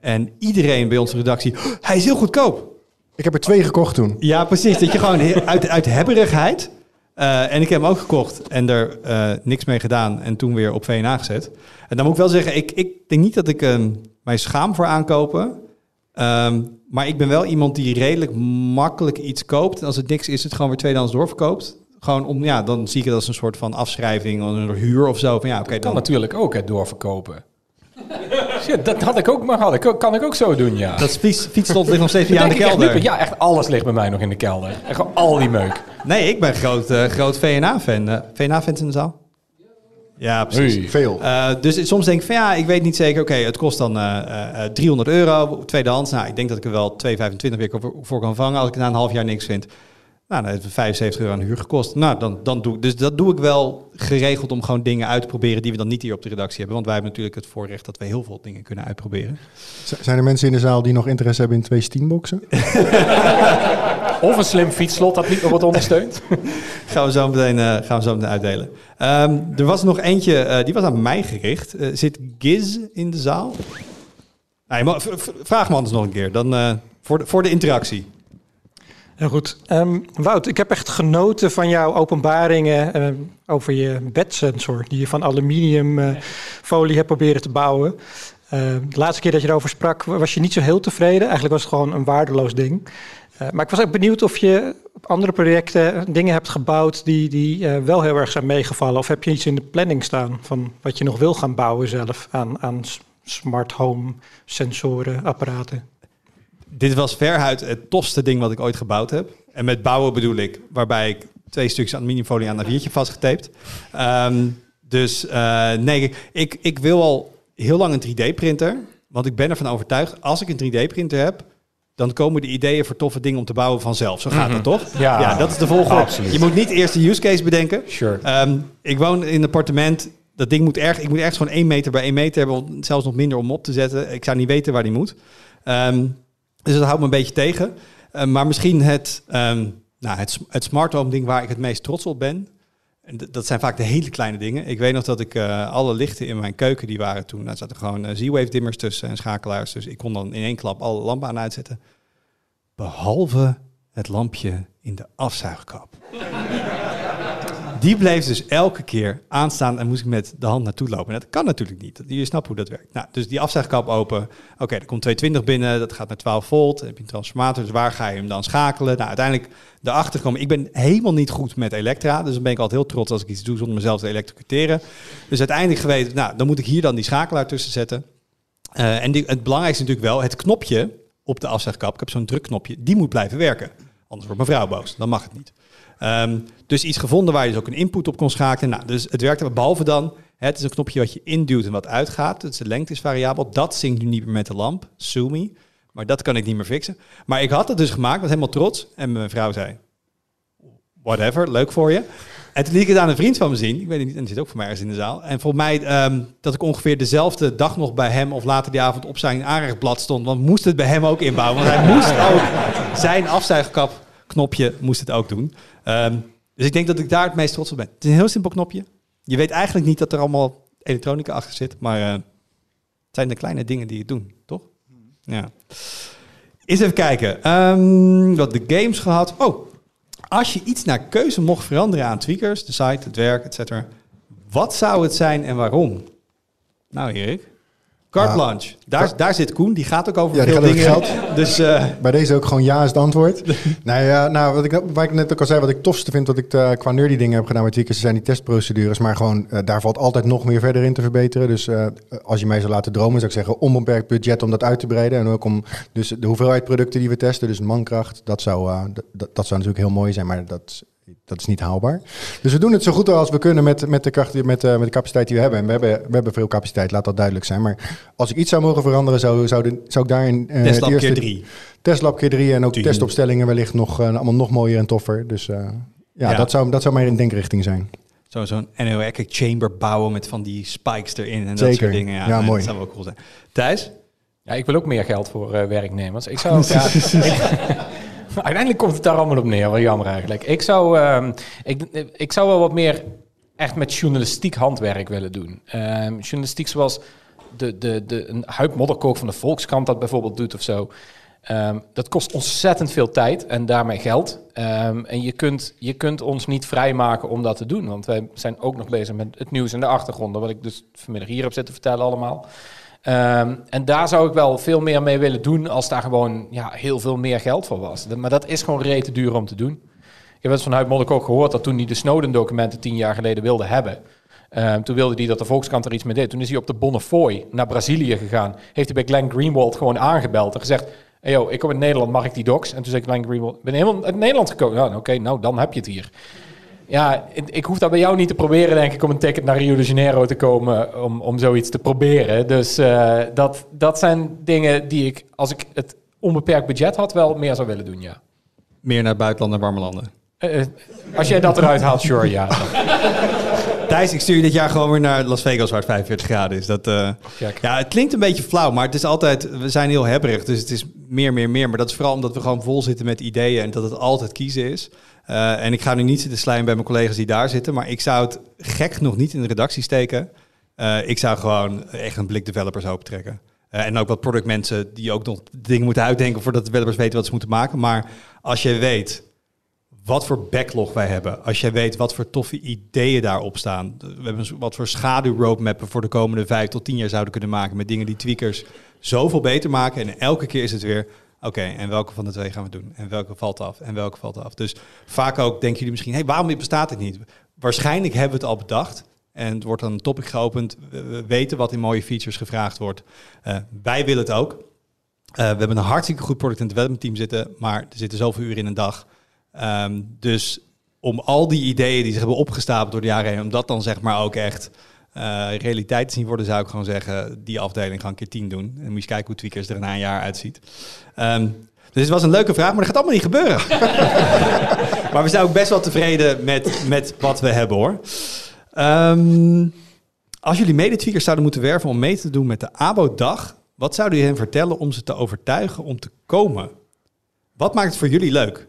Speaker 2: En iedereen bij onze redactie, "Oh, hij is heel goedkoop.
Speaker 5: Ik heb er twee gekocht toen.
Speaker 2: Ja, precies. Dat je gewoon uit, uit hebberigheid. eh, en ik heb hem ook gekocht en er eh, niks mee gedaan en toen weer op VNA gezet. En dan moet ik wel zeggen, ik, ik denk niet dat ik ehm, mij schaam voor aankopen. Ehm, maar ik ben wel iemand die redelijk makkelijk iets koopt. En als het niks is, is het gewoon weer tweedehands doorverkoopt. Gewoon om, ja, dan zie ik het als een soort van afschrijving, of een huur of zo. Van ja, oké,
Speaker 4: kan
Speaker 2: dan.
Speaker 4: natuurlijk ook het doorverkopen. Shit, dat had ik ook, maar had ik, kan ik ook zo doen, ja.
Speaker 2: Dat fiets, fietsstond ligt nog steeds in de
Speaker 4: echt
Speaker 2: kelder.
Speaker 4: niet, Ja, echt alles ligt bij mij nog in de kelder. Gewoon al die meuk.
Speaker 2: Nee, ik ben groot, eh, groot VNA-fan. Eh, VNA-fans in de zaal? Ja, precies.
Speaker 4: Hey.
Speaker 5: Veel.
Speaker 2: Eh, dus soms denk ik van ja, ik weet niet zeker. Oké, het kost dan eh, eh, eh, 300 euro tweedehands. Nou, ik denk dat ik er wel 2,25 weer voor, voor kan vangen als ik na een half jaar niks vind. Nou, dan heeft het 75 euro aan huur gekost. Nou, dan, dan doe ik. Dus dat doe ik wel geregeld om gewoon dingen uit te proberen die we dan niet hier op de redactie hebben. Want wij hebben natuurlijk het voorrecht dat we heel veel dingen kunnen uitproberen.
Speaker 5: Z- Zijn er mensen in de zaal die nog interesse hebben in twee Steamboxen?
Speaker 4: Of een slim fietsslot dat niet wordt ondersteund.
Speaker 2: Gaan we zo meteen, eh, gaan we zo meteen uitdelen. Ehm, er was nog eentje, eh, die was aan mij gericht. Eh, zit Giz in de zaal? Nee, maar vraag me anders nog een keer. Dan, eh, voor, de, voor de interactie.
Speaker 7: Heel goed. Ehm, Wout, ik heb echt genoten van jouw openbaringen ehm, over je bedsensor, die je van aluminiumfolie hebt proberen te bouwen. Ehm, de laatste keer dat je erover sprak, was je niet zo heel tevreden. Eigenlijk was het gewoon een waardeloos ding. Eh, maar ik was ook benieuwd of je op andere projecten dingen hebt gebouwd die, die eh, wel heel erg zijn meegevallen. Of heb je iets in de planning staan van wat je nog wil gaan bouwen zelf aan, aan smart home sensoren, apparaten?
Speaker 2: Dit was veruit het tofste ding wat ik ooit gebouwd heb. En met bouwen bedoel ik, waarbij ik twee stukjes aluminiumfolie aan een A4'tje vastgetaped. Ehm, dus eh, nee, ik, ik wil al heel lang een 3D-printer. Want ik ben ervan overtuigd, als ik een 3D-printer heb, dan komen de ideeën voor toffe dingen om te bouwen vanzelf. Zo gaat het toch?
Speaker 4: Ja.
Speaker 2: ja, dat is de volgende.
Speaker 4: Absoluut.
Speaker 2: Je moet niet eerst de use case bedenken.
Speaker 4: Sure.
Speaker 2: Ehm, ik woon in een appartement. Dat ding moet erg. Ik moet ergens gewoon 1 meter bij 1 meter hebben. Zelfs nog minder om op te zetten. Ik zou niet weten waar die moet. Ehm, dus dat houdt me een beetje tegen. Ehm, maar misschien het, ehm, nou, het, het smart home ding waar ik het meest trots op ben. En dat zijn vaak de hele kleine dingen. Ik weet nog dat ik eh, alle lichten in mijn keuken, die waren toen, daar zaten gewoon eh, Z-Wave dimmers tussen en schakelaars. Dus ik kon dan in één klap alle lampen aan uitzetten. Behalve het lampje in de afzuigkap. Die bleef dus elke keer aanstaan en moest ik met de hand naartoe lopen. En dat kan natuurlijk niet. Je snapt hoe dat werkt. Nou, dus die afzuigkap open. Oké, er komt 220 binnen. Dat gaat naar 12 volt. Dan heb je een transformator. Dus waar ga je hem dan schakelen? Nou, uiteindelijk erachter komen. Ik ben helemaal niet goed met elektra. Dus dan ben ik altijd heel trots als ik iets doe zonder mezelf te elektrocuteren. Dus uiteindelijk geweten, nou, dan moet ik hier dan die schakelaar tussen zetten. Eh, en het belangrijkste natuurlijk wel het knopje op de afzuigkap. Ik heb zo'n drukknopje. Die moet blijven werken. Anders wordt mijn vrouw boos. Dan mag het niet. Ehm, dus iets gevonden waar je dus ook een input op kon schakelen. Nou, dus het werkte behalve dan, het is een knopje wat je induwt en wat uitgaat. Dus de lengte is variabel. Dat zinkt nu niet meer met de lamp, Sumi. Maar dat kan ik niet meer fixen. Maar ik had het dus gemaakt, was helemaal trots. En mijn vrouw zei, whatever, leuk voor je. En toen liet ik het aan een vriend van me zien. Ik weet het niet, en die zit ook voor mij ergens in de zaal. En volgens mij ehm, dat ik ongeveer dezelfde dag nog bij hem of later die avond op zijn aanrechtblad stond. Want moest het bij hem ook inbouwen. Want hij moest ook zijn afzuigkapknopje moest het ook doen. Ehm, dus ik denk dat ik daar het meest trots op ben. Het is een heel simpel knopje. Je weet eigenlijk niet dat er allemaal elektronica achter zit. Maar eh, het zijn de kleine dingen die het doen, toch? Ja. Eens even kijken. Ehm wat de games gehad. Oh, als je iets naar keuze mocht veranderen aan tweakers, de site, het werk, etc. Wat zou het zijn en waarom? Nou, Erik. Carte
Speaker 5: Ja.
Speaker 2: blanche. Daar, daar zit Koen. Die gaat ook over
Speaker 5: Ja,
Speaker 2: veel dingen. Dus eh,
Speaker 5: Bij deze ook gewoon ja is het antwoord. nee, ja, nou, wat ik, waar ik net ook al zei, wat ik tofste vind, wat ik eh, qua nerdy dingen heb gedaan met Tweakers, zijn die testprocedures. Maar gewoon, eh, daar valt altijd nog meer verder in te verbeteren. Dus eh, als je mij zou laten dromen, zou ik zeggen, onbeperkt budget om dat uit te breiden. En ook om dus de hoeveelheid producten die we testen, dus mankracht, dat zou, dat zou natuurlijk heel mooi zijn, maar dat, dat is niet haalbaar. Dus we doen het zo goed als we kunnen met, met, de, kracht, met, eh, met de capaciteit die we hebben. En we hebben, we hebben veel capaciteit, laat dat duidelijk zijn. Maar als ik iets zou mogen veranderen, zou, zou, de, zou ik daarin... eh, het
Speaker 2: Tesla
Speaker 5: eerste-
Speaker 2: keer drie.
Speaker 5: Tesla keer drie en ook
Speaker 2: Tien.
Speaker 5: testopstellingen wellicht nog eh, allemaal nog mooier en toffer. Dus eh, ja,
Speaker 2: Ja.
Speaker 5: Dat, zou, dat zou mijn denkrichting zijn.
Speaker 2: Zo- Zo'n anechoic chamber bouwen met van die spikes erin en dat
Speaker 5: Zeker.
Speaker 2: soort dingen. Ja,
Speaker 5: mooi.
Speaker 2: Dat zou wel cool zijn. Thijs?
Speaker 4: Ja, ik wil ook meer geld voor eh, werknemers. Ik zou, ja, uiteindelijk komt het daar allemaal op neer. Wel jammer eigenlijk. Ik zou, ehm, ik, ik zou wel wat meer echt met journalistiek handwerk willen doen. Ehm, journalistiek zoals de, de, de, een Huib Modderkook van de Volkskrant dat bijvoorbeeld doet of zo. Ehm, dat kost ontzettend veel tijd en daarmee geld. En je kunt, je kunt ons niet vrijmaken om dat te doen. Want wij zijn ook nog bezig met het nieuws en de achtergronden. Wat ik dus vanmiddag hier heb zitten vertellen allemaal. Ehm, en daar zou ik wel veel meer mee willen doen als daar gewoon ja, heel veel meer geld voor was. Maar dat is gewoon rete duur om te doen. Ik heb het van Huib Modderk ook gehoord dat toen hij de Snowden-documenten tien jaar geleden wilde hebben. ehm, toen wilde hij dat de Volkskrant er iets mee deed. Toen is hij op de Bonnefoy naar Brazilië gegaan. Heeft hij bij Glenn Greenwald gewoon aangebeld en gezegd... Hey yo, ik kom uit Nederland, mag ik die docs? En toen zei Glenn Greenwald, ben helemaal uit Nederland gekomen. Ja, oké, nou dan heb je het hier. Ja, ik, ik hoef dat bij jou niet te proberen, denk ik, om een ticket naar Rio de Janeiro te komen om, om zoiets te proberen. Dus eh, dat, dat zijn dingen die ik, als ik het onbeperkt budget had, wel meer zou willen doen, ja.
Speaker 2: Meer naar buitenland en warme landen.
Speaker 4: Eh, eh, als jij dat eruit haalt, sure, ja.
Speaker 2: Thijs, ik stuur je dit jaar gewoon weer naar Las Vegas waar het 45 graden is. Dat, ja, het klinkt een beetje flauw, maar het is altijd... We zijn heel hebberig, dus het is meer, meer, meer. Maar dat is vooral omdat we gewoon vol zitten met ideeën en dat het altijd kiezen is. Eh, en ik ga nu niet zitten slijmen bij mijn collega's die daar zitten, maar ik zou het gek nog niet in de redactie steken. Eh, ik zou gewoon echt een blik developers opentrekken. Eh, en ook wat productmensen die ook nog dingen moeten uitdenken voordat de developers weten wat ze moeten maken. Maar als je weet wat voor backlog wij hebben. Als jij weet wat voor toffe ideeën daarop staan. We hebben wat voor schaduwroadmappen voor de komende vijf tot tien jaar zouden kunnen maken. Met dingen die tweakers zoveel beter maken. En elke keer is het weer, oké, en welke van de twee gaan we doen? En welke valt af? En welke valt af? Dus vaak ook denken jullie misschien, hey, waarom bestaat dit niet? Waarschijnlijk hebben we het al bedacht. En het wordt dan een topic geopend. We, we weten wat in mooie features gevraagd wordt. Eh, wij willen het ook. Eh, we hebben een hartstikke goed product en development team zitten. Maar er zitten zoveel uren in een dag. Ehm, dus om al die ideeën die zich hebben opgestapeld door de jaren heen, om dat dan zeg maar ook echt eh, realiteit te zien worden, zou ik gewoon zeggen, die afdeling gaan keer tien doen. En moet je kijken hoe Tweakers er na een jaar uitziet. Ehm, dus het was een leuke vraag, maar dat gaat allemaal niet gebeuren. maar we zijn ook best wel tevreden met, met wat we hebben hoor. Ehm, als jullie mede-tweakers zouden moeten werven om mee te doen met de ABO-dag, wat zouden jullie hen vertellen om ze te overtuigen om te komen? Wat maakt het voor jullie leuk?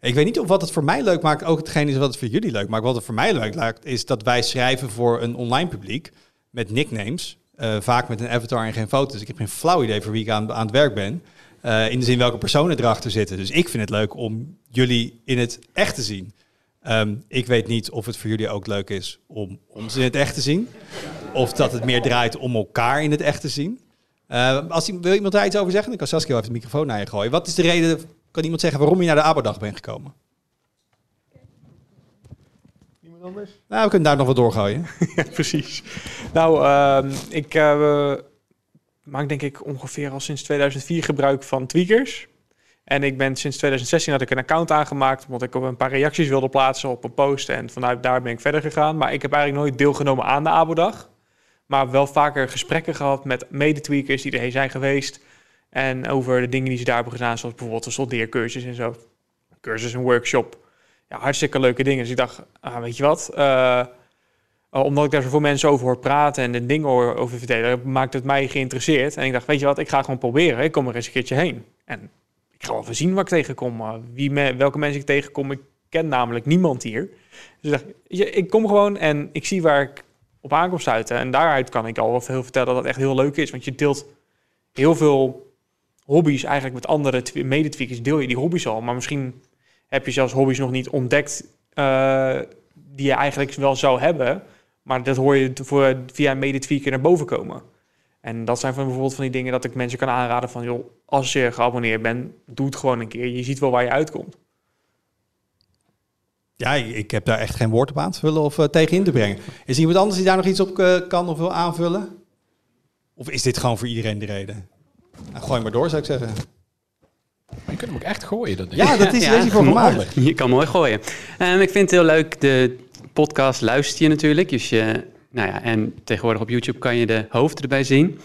Speaker 2: Ik weet niet of wat het voor mij leuk maakt ook hetgeen is wat het voor jullie leuk maakt. Wat het voor mij leuk maakt is dat wij schrijven voor een online publiek met nicknames. eh, vaak met een avatar en geen foto's. Ik heb geen flauw idee voor wie ik aan, het werk ben. Eh, in de zin welke personen erachter zitten. Dus ik vind het leuk om jullie in het echt te zien. Ehm, ik weet niet of het voor jullie ook leuk is om ons in het echt te zien. Of dat het meer draait om elkaar in het echt te zien. Eh, als, wil iemand daar iets over zeggen? Dan kan Saskia even de microfoon naar je gooien. Wat is de reden, kan iemand zeggen waarom je naar de Abodag bent gekomen? Nou, we kunnen daar nog wat doorgooien.
Speaker 6: Ja, precies. Nou, ehm, ik eh, maak denk ik ongeveer al sinds 2004 gebruik van tweakers. En ik ben sinds 2016 had ik een account aangemaakt, omdat ik op een paar reacties wilde plaatsen op een post. En vanuit daar ben ik verder gegaan. Maar ik heb eigenlijk nooit deelgenomen aan de Abodag. Maar wel vaker gesprekken gehad met mede-tweakers die er zijn geweest. En over de dingen die ze daar hebben gedaan, zoals bijvoorbeeld een soldeercursus en zo. Cursus en workshop. Ja, hartstikke leuke dingen. Dus ik dacht, ah, weet je wat? Eh, Uh, omdat ik daar zoveel mensen over hoor praten en de dingen over vertellen, maakt het mij geïnteresseerd. En ik dacht, weet je wat, ik ga gewoon proberen. Ik kom er eens een keertje heen. En ik ga wel even zien wat ik tegenkom. Wie me, welke mensen ik tegenkom. Ik ken namelijk niemand hier. Dus ik dacht, ik kom gewoon en ik zie waar ik op aan kom stuiten. En daaruit kan ik al veel vertellen dat het echt heel leuk is. Want je deelt heel veel hobby's eigenlijk met andere twe- medetweakers deel je die hobby's al. Maar misschien heb je zelfs hobby's nog niet ontdekt eh, die je eigenlijk wel zou hebben. Maar dat hoor je voor, via een medetweaker naar boven komen. En dat zijn van bijvoorbeeld van die dingen dat ik mensen kan aanraden van... joh, als je geabonneerd bent, doe het gewoon een keer. Je ziet wel waar je uitkomt.
Speaker 2: Ja, ik heb daar echt geen woord op aan te vullen of eh, tegen in te brengen. Is iemand anders die daar nog iets op eh, kan of wil aanvullen? Of is dit gewoon voor iedereen de reden? Nou, gooi maar door, zou ik zeggen.
Speaker 4: Maar je kunt hem ook echt gooien, dat ding.
Speaker 2: Ja, dat is
Speaker 8: Ja,
Speaker 2: voor gemaakt.
Speaker 8: Je kan mooi gooien. Ehm, ik vind het heel leuk, de podcast luister je natuurlijk. Dus je, nou ja, en tegenwoordig op YouTube kan je de hoofden erbij zien.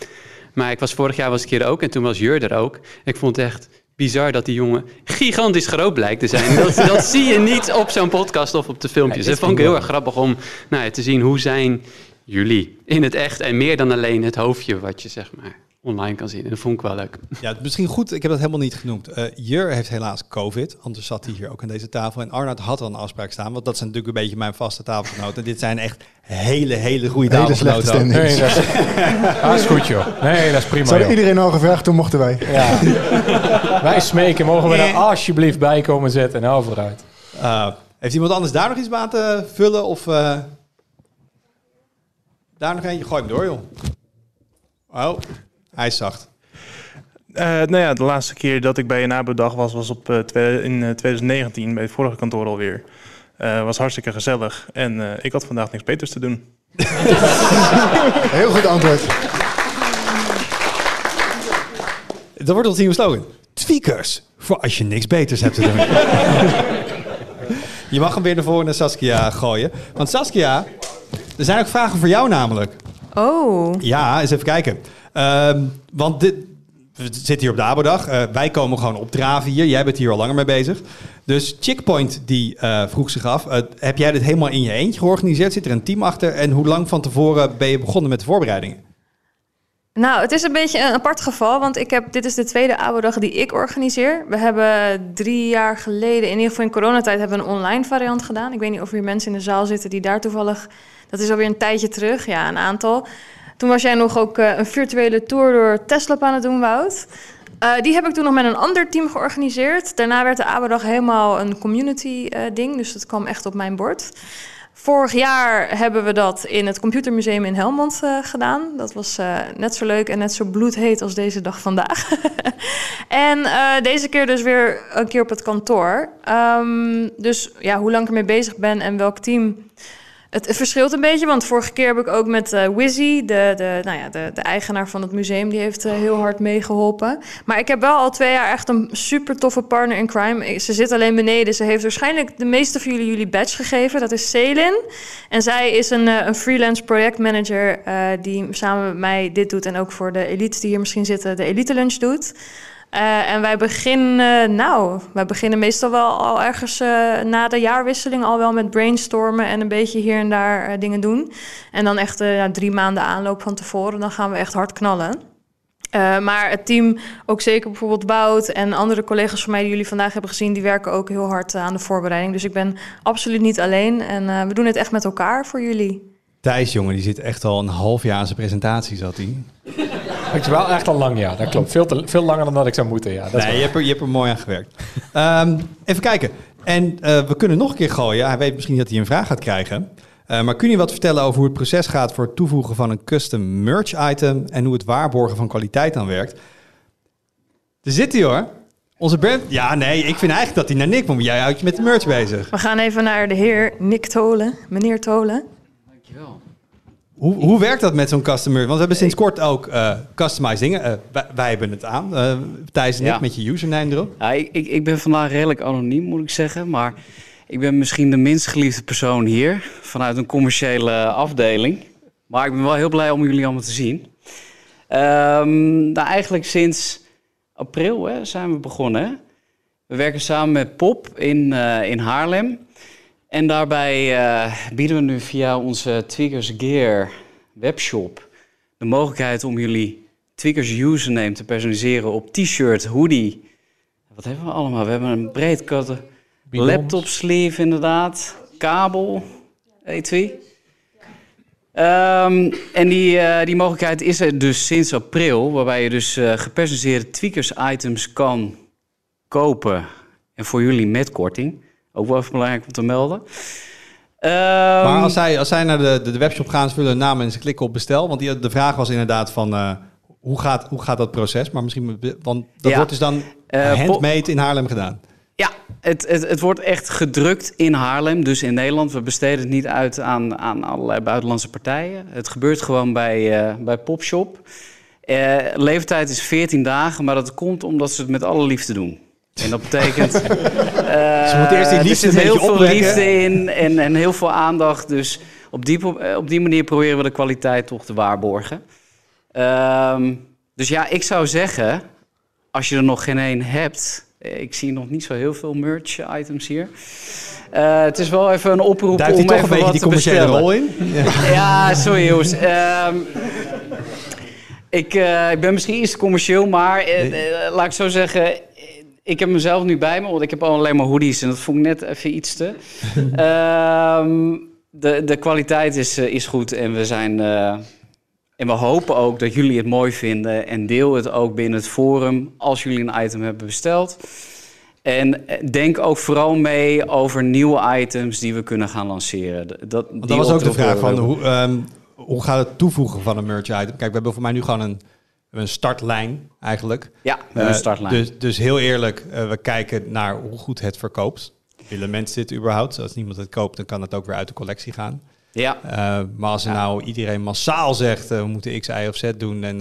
Speaker 8: Maar ik was vorig jaar was ik hier ook en toen was Jur er ook. Ik vond het echt bizar dat die jongen gigantisch groot blijkt te zijn. Dat, dat zie je niet op zo'n podcast of op de filmpjes.
Speaker 4: Ja,
Speaker 8: dat vond ik heel erg grappig om nou ja, te zien hoe zijn jullie in het echt en meer dan alleen het hoofdje wat je zeg maar online kan zien. En dat vond ik wel leuk.
Speaker 2: Ja, het is misschien goed, ik heb dat helemaal niet genoemd. Eh Jur heeft helaas COVID, anders zat hij hier ook aan deze tafel. En Arnoud had al een afspraak staan, want dat zijn natuurlijk een beetje mijn vaste tafelgenoten. Dit zijn echt hele, hele goede tafelgenoten.
Speaker 4: Nee, dat is, dat is goed, joh. Nee, dat is prima,
Speaker 5: Zou iedereen al gevraagd, toen mochten wij.
Speaker 4: Ja. Wij smeken, mogen we er alsjeblieft bij komen zitten? Nou, vooruit.
Speaker 2: Eh, heeft iemand anders daar nog iets aan te vullen? Of eh, daar nog eentje? Gooi hem door, joh. Oh, hij is zacht.
Speaker 9: Eh, nou ja, de laatste keer dat ik bij een nabedag was, was op, eh, in eh, 2019 bij het vorige kantoor alweer. Eh was hartstikke gezellig en eh, ik had vandaag niks beters te doen.
Speaker 5: Heel goed antwoord.
Speaker 2: Dat wordt ons nieuwe slogan. Tweakers, voor als je niks beters hebt te doen. je mag hem weer naar voren naar Saskia gooien. Want Saskia, er zijn ook vragen voor jou namelijk.
Speaker 10: Oh,
Speaker 2: Ja, eens even kijken. Ehm, want dit, we zitten hier op de Abodag. Eh, wij komen gewoon opdraven hier. Jij bent hier al langer mee bezig. Dus Chickpoint die eh, vroeg zich af. eh, heb jij dit helemaal in je eentje georganiseerd? Zit er een team achter? En hoe lang van tevoren ben je begonnen met de voorbereidingen?
Speaker 10: nou, het is een beetje een apart geval, want ik heb, dit is de tweede ABO-dag die ik organiseer. We hebben drie jaar geleden, in ieder geval in coronatijd, hebben we een online variant gedaan. Ik weet niet of er hier mensen in de zaal zitten die daar toevallig, dat is alweer een tijdje terug, ja, een aantal. Toen was jij nog ook eh, een virtuele tour door Tesla aan het doen, Wout. Eh, die heb ik toen nog met een ander team georganiseerd. Daarna werd de ABO-dag helemaal een community eh, dus dat kwam echt op mijn bord. Vorig jaar hebben we dat in het Computermuseum in Helmond gedaan. Dat was net zo leuk en net zo bloedheet als deze dag vandaag. en deze keer dus weer een keer op het kantoor. Ehm, dus ja, hoe lang ik ermee bezig ben en welk team... Het, verschilt een beetje, want vorige keer heb ik ook met eh Wizzy, de, de, nou ja, de, de eigenaar van het museum, die heeft eh, heel hard meegeholpen. Maar ik heb wel al twee jaar echt een super toffe partner in crime. Ze zit alleen beneden. Ze heeft waarschijnlijk de meeste van jullie jullie badge gegeven. Dat is Selin. En zij is een, eh, een freelance projectmanager die samen met mij dit doet. En ook voor de elites die hier misschien zitten, de elite lunch doet. Eh, en wij beginnen, nou, wij beginnen meestal wel al ergens eh, na de jaarwisseling al wel met brainstormen en een beetje hier en daar eh, dingen doen. En dan echt ja, drie maanden aanloop van tevoren, dan gaan we echt hard knallen. Maar het team, ook zeker bijvoorbeeld Bout en andere collega's van mij die jullie vandaag hebben gezien, die werken ook heel hard aan de voorbereiding. Dus ik ben absoluut niet alleen en we doen het echt met elkaar voor jullie.
Speaker 2: Thijs, jongen, die zit echt al een half jaar aan zijn presentatie, zat hij.
Speaker 4: Het is wel echt al lang, ja. Dat klopt. Veel, te, veel langer dan dat ik zou moeten, ja. Dat is
Speaker 2: nee, je hebt, er, je hebt er mooi aan gewerkt. Ehm, even kijken. En eh, we kunnen nog een keer gooien. Hij weet misschien dat hij een vraag gaat krijgen. Eh, maar kun je wat vertellen over hoe het proces gaat voor het toevoegen van een custom merch item en hoe het waarborgen van kwaliteit dan werkt? Daar zit hij hoor. Onze brand. Ja, nee, ik vind eigenlijk dat hij naar Nick moet. Jij houdt je met de merch bezig.
Speaker 10: We gaan even naar de heer Nick Tolen, meneer Tolen.
Speaker 2: Hoe, hoe werkt dat met zo'n custom merch? Want we hebben sinds kort ook eh customized dingen. Eh, wij, wij hebben het aan. Eh Thijs en ik
Speaker 11: Ja.
Speaker 2: met je username erop.
Speaker 11: Ja, ik, ik, ben vandaag redelijk anoniem, moet ik zeggen. Maar ik ben misschien de minst geliefde persoon hier. Vanuit een commerciële afdeling. Maar ik ben wel heel blij om jullie allemaal te zien. Ehm, nou, eigenlijk sinds april hè, zijn we begonnen. hè. We werken samen met Pop in, eh, in Haarlem. En daarbij eh, bieden we nu via onze Tweakers Gear webshop de mogelijkheid om jullie Tweakers username te personaliseren op t-shirt, hoodie. Wat hebben we allemaal? We hebben een breed laptop sleeve inderdaad, kabel, etui. Ehm, en die, eh, die mogelijkheid is er dus sinds april, waarbij je dus eh, gepersonaliseerde tweakers-items kan kopen. En voor jullie met korting. Ook wel even belangrijk om te melden. Ehm,
Speaker 2: Maar als zij, als zij naar de, de, de webshop gaan, ze vullen hun naam en ze klikken op bestel. Want die, de vraag was inderdaad van, eh, hoe, gaat, hoe gaat dat proces? Maar misschien, want dat
Speaker 11: Ja.
Speaker 2: wordt dus dan
Speaker 11: Eh,
Speaker 2: handmade in Haarlem gedaan.
Speaker 11: Ja, het, het, het wordt echt gedrukt in Haarlem, dus in Nederland. We besteden het niet uit aan, aan allerlei buitenlandse partijen. Het gebeurt gewoon bij, eh, bij Popshop. Eh leeftijd is 14 dagen, maar dat komt omdat ze het met alle liefde doen. En dat betekent... eh,
Speaker 2: Ze moeten eerst die
Speaker 11: er
Speaker 2: liefde
Speaker 11: zit
Speaker 2: een
Speaker 11: heel veel
Speaker 2: opwekken.
Speaker 11: liefde in en, en heel veel aandacht. Dus op die, op die manier proberen we de kwaliteit toch te waarborgen. Ehm, dus ja, ik zou zeggen, als je er nog geen één hebt... Ik zie nog niet zo heel veel merch items hier. Eh, het is wel even een oproep
Speaker 2: Duikt
Speaker 11: om
Speaker 2: toch
Speaker 11: even
Speaker 2: een beetje
Speaker 11: wat
Speaker 2: die commerciële rol in? Ja.
Speaker 11: Ja, sorry jongens. Ehm, ik, eh, ik ben misschien iets commercieel, maar laat ik zo zeggen... Ik heb mezelf nu bij me, want ik heb al alleen maar hoodies en dat vond ik net even iets te. Ehm, de, de kwaliteit is, eh, is goed en we zijn... eh, en we hopen ook dat jullie het mooi vinden en deel het ook binnen het forum als jullie een item hebben besteld. En eh, denk ook vooral mee over nieuwe items die we kunnen gaan lanceren. Dat,
Speaker 2: dat was ook de vraag van, hoe, ehm, hoe gaat het toevoegen van een merch item? Kijk, we hebben voor mij nu gewoon een, een startlijn eigenlijk.
Speaker 11: Ja, we hebben
Speaker 2: Eh,
Speaker 11: een startlijn.
Speaker 2: Dus, dus heel eerlijk, eh, we kijken naar hoe goed het verkoopt. Willen mensen dit überhaupt? Als niemand het koopt, dan kan het ook weer uit de collectie gaan.
Speaker 11: Ja.
Speaker 2: Eh, maar als nou iedereen massaal zegt, we moeten X, Y of Z doen... en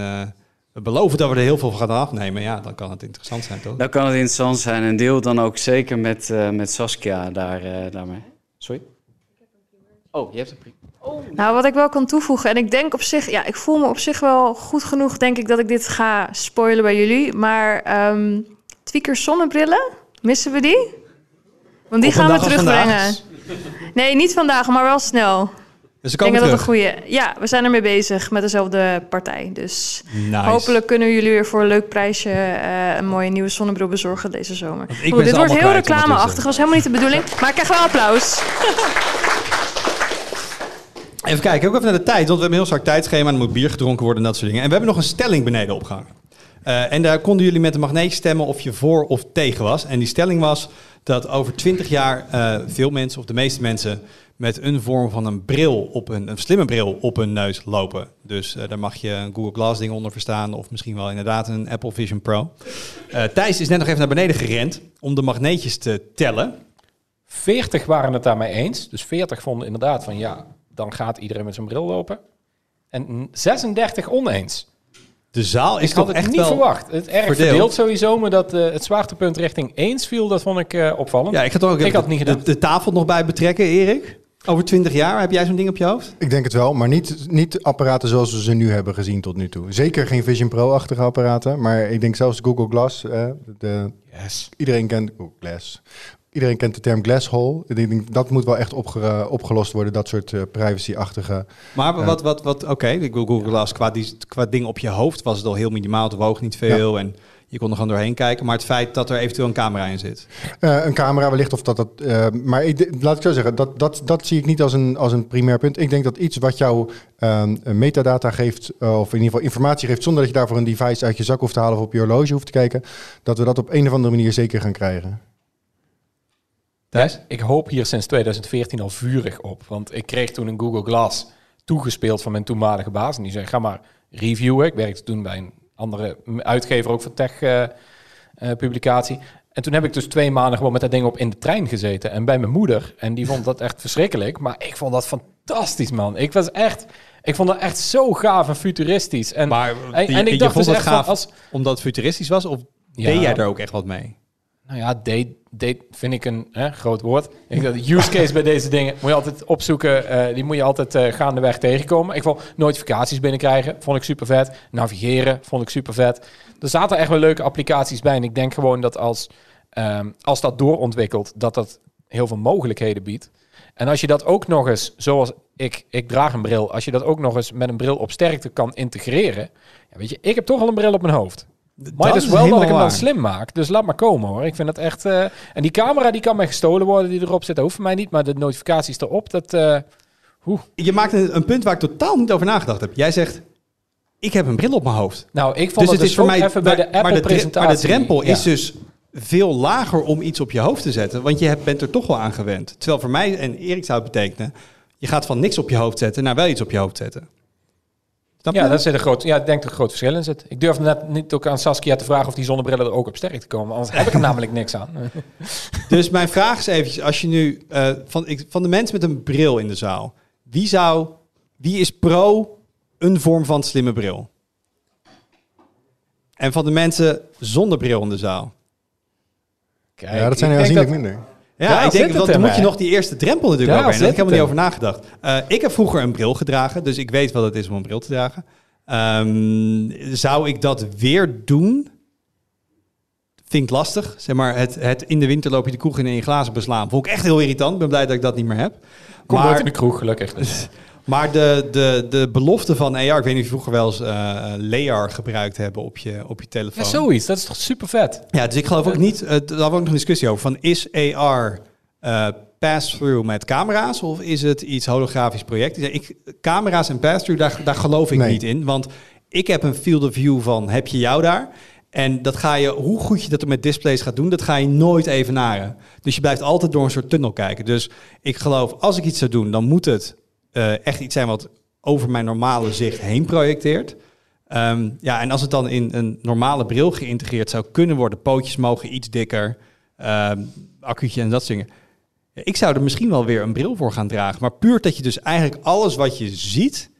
Speaker 2: we beloven dat we er heel veel van gaan afnemen... ja, dan kan het interessant zijn, toch?
Speaker 11: Dan kan het interessant zijn en deel dan ook zeker met, met Saskia daar, daarmee. Sorry? Oh, je hebt een pri-
Speaker 10: Nou, wat ik wel kan toevoegen, en ik denk op zich, ja, ik voel me op zich wel goed genoeg, denk ik, dat ik dit ga spoilen bij jullie. Maar ehm tweakers zonnebrillen, missen we die? Want die gaan we terugbrengen. Nee, niet vandaag, maar wel snel.
Speaker 2: Dus ze
Speaker 10: ik denk dat dat een goede. Ja, we zijn ermee bezig met dezelfde partij. Dus
Speaker 2: Nice.
Speaker 10: hopelijk kunnen jullie weer voor een leuk prijsje eh, een mooie nieuwe zonnebril bezorgen deze zomer. Oeh,
Speaker 2: ze
Speaker 10: dit wordt heel reclameachtig, was helemaal niet de bedoeling. Maar ik krijg wel applaus.
Speaker 2: Even kijken, ook even naar de tijd. Want we hebben een heel strak tijdschema. Er moet bier gedronken worden en dat soort dingen. En we hebben nog een stelling beneden opgehangen. Eh, en daar konden jullie met de magneet stemmen of je voor of tegen was. En die stelling was dat over 20 jaar eh, veel mensen, of de meeste mensen, met een vorm van een bril op een, een slimme bril op hun neus lopen. Dus eh, daar mag je een Google Glass ding onder verstaan. Of misschien wel inderdaad een Apple Vision Pro. Thijs is net nog even naar beneden gerend om de magneetjes te tellen.
Speaker 4: 40 waren het daarmee eens. Dus 40 vonden inderdaad van ja, dan gaat iedereen met zijn bril lopen. En 36 oneens.
Speaker 2: De zaal is
Speaker 4: ik had
Speaker 2: toch
Speaker 4: het
Speaker 2: echt
Speaker 4: niet
Speaker 2: wel
Speaker 4: verwacht. Het erg
Speaker 2: verdeeld.
Speaker 4: verdeeld, sowieso, maar dat eh, het zwaartepunt richting eens viel, dat vond ik eh, opvallend.
Speaker 2: Ja, ik had ook
Speaker 4: ik had niet
Speaker 2: de,
Speaker 4: gedaan.
Speaker 2: de, de tafel nog bij betrekken, Erik. Over 20 jaar, heb jij zo'n ding op je hoofd?
Speaker 5: Ik denk het wel, maar niet, niet apparaten zoals we ze nu hebben gezien tot nu toe. Zeker geen Vision Pro-achtige apparaten, maar ik denk zelfs Google Glass. eh, de,
Speaker 4: Yes.
Speaker 5: Iedereen kent Google Glass. Iedereen kent de term glass hole. Ik denk, dat moet wel echt opge- opgelost worden, dat soort eh, privacy-achtige.
Speaker 2: Maar
Speaker 5: Ja.
Speaker 2: wat, wat, wat oké, ik wil Google Glass qua, die, qua ding op je hoofd was het al heel minimaal. Het woog niet veel en je kon er gewoon doorheen kijken. Maar het feit dat er eventueel een camera in zit.
Speaker 5: Eh, een camera wellicht of dat dat. eh, maar ik, laat ik zo zeggen, dat, dat, dat zie ik niet als een, als een primair punt. Ik denk dat iets wat jou ehm, metadata geeft, eh, of in ieder geval informatie geeft, zonder dat je daarvoor een device uit je zak hoeft te halen of op je horloge hoeft te kijken, dat we dat op een of andere manier zeker gaan krijgen.
Speaker 2: Thijs?
Speaker 4: Ik hoop hier sinds 2014 al vurig op. Want ik kreeg toen een Google Glass toegespeeld van mijn toenmalige baas. En die zei, ga maar reviewen. Ik werkte toen bij een andere uitgever, ook voor tech-publicatie. en toen heb ik dus twee maanden gewoon met dat ding op in de trein gezeten. En bij mijn moeder. En die vond dat echt verschrikkelijk. Maar ik vond dat fantastisch, man. Ik was echt... Ik vond dat echt zo gaaf en futuristisch. En,
Speaker 2: Maar
Speaker 4: en,
Speaker 2: die-
Speaker 4: en ik dacht dus
Speaker 2: het
Speaker 4: echt van,
Speaker 2: gaaf
Speaker 4: als,
Speaker 2: omdat het futuristisch was? Of
Speaker 4: Ja.
Speaker 2: deed jij er ook echt wat mee?
Speaker 4: Nou ja, date, date vind ik een hè, groot woord. Ik denk dat use case bij deze dingen moet je altijd opzoeken. eh, die moet je altijd eh, gaandeweg tegenkomen. Ik vond notificaties binnenkrijgen, vond ik super vet. Navigeren, vond ik super vet. Er zaten echt wel leuke applicaties bij. En ik denk gewoon dat als, ehm, als dat doorontwikkelt, dat dat heel veel mogelijkheden biedt. En als je dat ook nog eens, zoals ik, ik draag een bril, als je dat ook nog eens met een bril op sterkte kan integreren. Ja, weet je, ik heb toch al een bril op mijn hoofd. Maar
Speaker 2: dat
Speaker 4: dus
Speaker 2: is
Speaker 4: wel dat ik hem dan slim maak. Dus laat maar komen hoor. Ik vind dat echt. eh, En die camera die kan mij gestolen worden die erop zit. Dat hoeft voor mij niet. Maar de notificaties erop, dat. eh
Speaker 2: Je maakt een, een punt waar ik totaal niet over nagedacht heb. Jij zegt, ik heb een bril op mijn hoofd.
Speaker 4: Nou, ik vond
Speaker 2: dus
Speaker 4: het dus ook even bij de Apple-presentatie.
Speaker 2: Maar de drempel is dus veel lager om iets op je hoofd te zetten. Want je bent er toch wel aan gewend. Terwijl voor mij en Erik zou het betekenen... je gaat van niks op je hoofd zetten naar wel iets op je hoofd zetten. Snap
Speaker 4: Ja, dat zit een groot, ja, ik denk dat er een groot verschil in zit. Ik durfde net niet ook aan Saskia te vragen of die zonnebrillen er ook op sterk te komen. Anders heb ik er namelijk niks aan.
Speaker 2: Dus mijn vraag is eventjes, als je nu eh, van, ik, van de mensen met een bril in de zaal, wie zou, wie is pro een vorm van slimme bril? En van de mensen zonder bril in de zaal.
Speaker 4: Kijk,
Speaker 5: ja, dat zijn er aanzienlijk
Speaker 4: dat-
Speaker 5: minder.
Speaker 2: Ja, ik denk, want dan moet je nog die eerste drempel natuurlijk overheen. Daar heb ik helemaal niet over nagedacht. Eh, ik heb vroeger een bril gedragen, dus ik weet wat het is om een bril te dragen. Ehm, zou ik dat weer doen? Vind ik lastig. Zeg maar, het, het in de winter loop je de kroeg in en je glazen beslaan. Vond ik echt heel irritant. Ik ben blij dat ik dat niet meer heb.
Speaker 4: Kom
Speaker 2: maar,
Speaker 4: nooit in de kroeg, gelukkig. Dus.
Speaker 2: maar de, de, de belofte van AR, ik weet niet of je vroeger wel eens eh LAR gebruikt hebben op je, op je telefoon.
Speaker 4: Ja, zoiets. Dat is toch super vet.
Speaker 2: Ja, dus ik geloof ook niet, eh, daar hadden we ook nog een discussie over, van is AR eh, pass-through met camera's of is het iets holografisch project? Ik, camera's en pass-through, daar, daar geloof ik
Speaker 5: Nee.
Speaker 2: niet in, want ik heb een field of view van heb je jou daar? En dat ga je, hoe goed je dat met displays gaat doen, dat ga je nooit evenaren. Dus je blijft altijd door een soort tunnel kijken. Dus ik geloof, als ik iets zou doen, dan moet het eh, echt iets zijn wat over mijn normale zicht heen projecteert. Ehm, ja, en als het dan in een normale bril geïntegreerd zou kunnen worden, pootjes mogen iets dikker, ehm accuutje en dat soort dingen. Ik zou er misschien wel weer een bril voor gaan dragen. Maar puur dat je dus eigenlijk alles wat je ziet,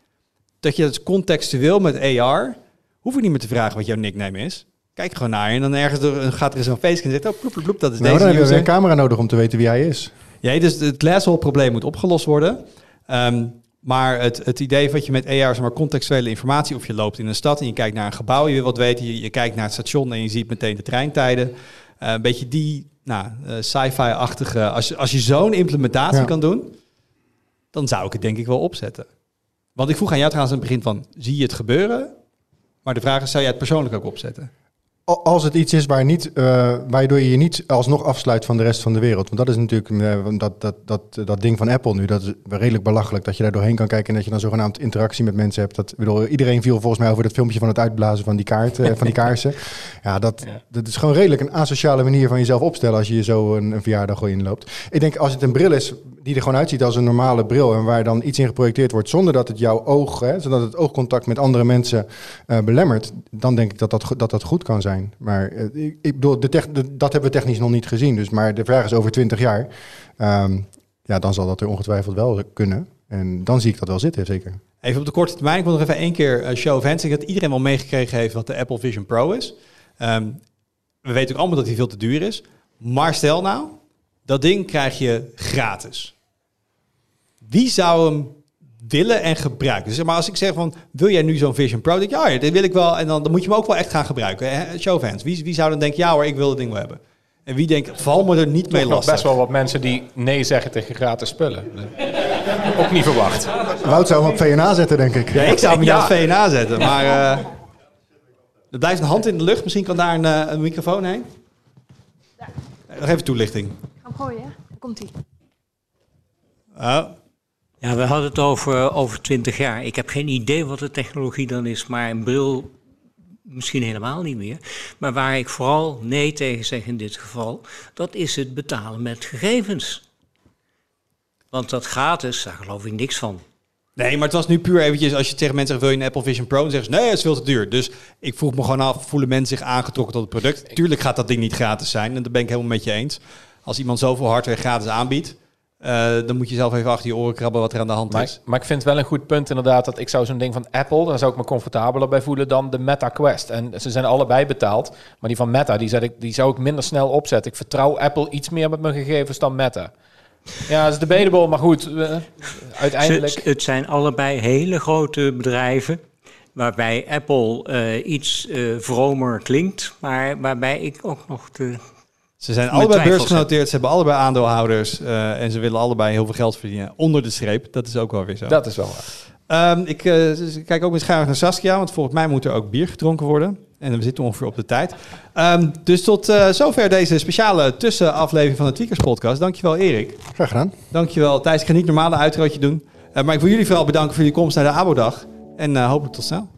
Speaker 2: dat je het contextueel met AR, hoef ik niet meer te vragen wat jouw nickname is. Kijk gewoon naar je en dan ergens er, gaat er zo'n feestje en zegt, oh, ploep, ploep, ploep, dat is
Speaker 5: Nou,
Speaker 2: deze
Speaker 5: dan hebben we een camera nodig om te weten wie hij is.
Speaker 2: Ja, dus het glasshole probleem moet opgelost worden. Ehm, maar het, het idee wat je met AR, zeg maar contextuele informatie, of je loopt in een stad en je kijkt naar een gebouw, je wil wat weten, je, je kijkt naar het station en je ziet meteen de treintijden. Eh, een beetje die nou, eh, sci-fi-achtige, als, je- als je zo'n implementatie
Speaker 5: Ja.
Speaker 2: kan doen, dan zou ik het denk ik wel opzetten. Want ik vroeg aan jou trouwens aan het begin van, zie je het gebeuren? Maar de vraag is, zou jij het persoonlijk ook opzetten?
Speaker 5: Al- Als het iets is waar niet, eh, waardoor je je niet alsnog afsluit van de rest van de wereld. Want dat is natuurlijk eh, dat, dat, dat, dat ding van Apple nu. Dat is redelijk belachelijk dat je daar doorheen kan kijken en dat je dan zogenaamd interactie met mensen hebt. Dat, bedoel, iedereen viel volgens mij over dat filmpje van het uitblazen van die, kaart, eh, van die kaarsen. Ja, dat, dat is gewoon redelijk een asociale manier van jezelf opstellen als je je zo een, een verjaardag gewoon inloopt. Ik denk als het een bril is die er gewoon uitziet als een normale bril en waar dan iets in geprojecteerd wordt zonder dat het jouw oog, hè, zodat het oogcontact met andere mensen eh, belemmert, dan denk ik dat dat, dat dat goed kan zijn. Maar eh, ik, ik bedoel, de tech- de- dat hebben we technisch nog niet gezien. Dus, maar de vraag is over 20 jaar. Ehm, ja, dan zal dat er ongetwijfeld wel kunnen. En dan zie ik dat wel zitten, zeker.
Speaker 2: Even op de korte termijn. Ik wil nog even één keer een show of hands. Dat iedereen wel meegekregen heeft wat de Apple Vision Pro is. Ehm, we weten ook allemaal dat die veel te duur is. Maar stel nou, dat ding krijg je gratis. Wie zou hem willen en gebruiken? Dus zeg maar als ik zeg van, wil jij nu zo'n Vision Pro? Dan denk je, ja, ja, dit wil ik wel. En dan, dan moet je hem ook wel echt gaan gebruiken. Hè? Show of hands. Wie, wie zou dan denken, ja hoor, ik wil het ding wel hebben. En wie denkt, val me er niet mee
Speaker 4: Toch
Speaker 2: lastig.
Speaker 4: best wel wat mensen die nee zeggen tegen gratis spullen. Ook niet verwacht.
Speaker 5: Wout zou hem op VNA zetten, denk ik.
Speaker 2: Ja, ik zou hem
Speaker 4: Ja.
Speaker 2: ja. VNA zetten, maar eh, er blijft een hand in de lucht. Misschien kan daar een, eh, een microfoon heen. Nog even toelichting.
Speaker 10: Ga hem gooien, hè? Daar komt hij.
Speaker 2: Oh,
Speaker 12: Ja, we hadden het over, over 20 jaar. Ik heb geen idee wat de technologie dan is, maar een bril misschien helemaal niet meer. Maar waar ik vooral nee tegen zeg in dit geval, dat is het betalen met gegevens. Want dat gratis, daar geloof ik niks van.
Speaker 2: Nee, maar het was nu puur eventjes, als je tegen mensen zegt, wil je een Apple Vision Pro? Dan zeggen ze, nee, het is veel te duur. Dus ik vroeg me gewoon af, voelen mensen zich aangetrokken tot het product? Tuurlijk gaat dat ding niet gratis zijn, en dat ben ik helemaal met je eens. Als iemand zoveel hardware gratis aanbiedt, eh, dan moet je zelf even achter je oren krabben wat er aan de hand
Speaker 4: Maar,
Speaker 2: is.
Speaker 4: maar ik vind wel een goed punt inderdaad dat ik zou zo'n ding van Apple, daar zou ik me comfortabeler bij voelen dan de Meta Quest. En ze zijn allebei betaald, maar die van Meta, die, zet ik, die zou ik minder snel opzetten. Ik vertrouw Apple iets meer met mijn gegevens dan Meta. Ja, dat is debatable, maar goed, uiteindelijk...
Speaker 12: Het zijn allebei hele grote bedrijven. Waarbij Apple eh, iets eh vromer klinkt, maar waarbij ik ook nog de.
Speaker 2: Ze zijn allebei beursgenoteerd, ze hebben allebei aandeelhouders eh, en ze willen allebei heel veel geld verdienen onder de streep. Dat is ook wel weer zo.
Speaker 4: Dat is wel waar.
Speaker 2: Ehm, ik, eh, kijk ook met schuin naar Saskia, want volgens mij moet er ook bier gedronken worden. En we zitten ongeveer op de tijd. Ehm, dus tot eh, zover deze speciale tussenaflevering van de Tweakers podcast. Dankjewel Erik.
Speaker 5: Graag gedaan.
Speaker 2: Dankjewel Thijs. Ik ga niet normale uitrootje doen. Eh, maar ik wil jullie vooral bedanken voor jullie komst naar de ABO-dag. En eh, hopelijk tot snel.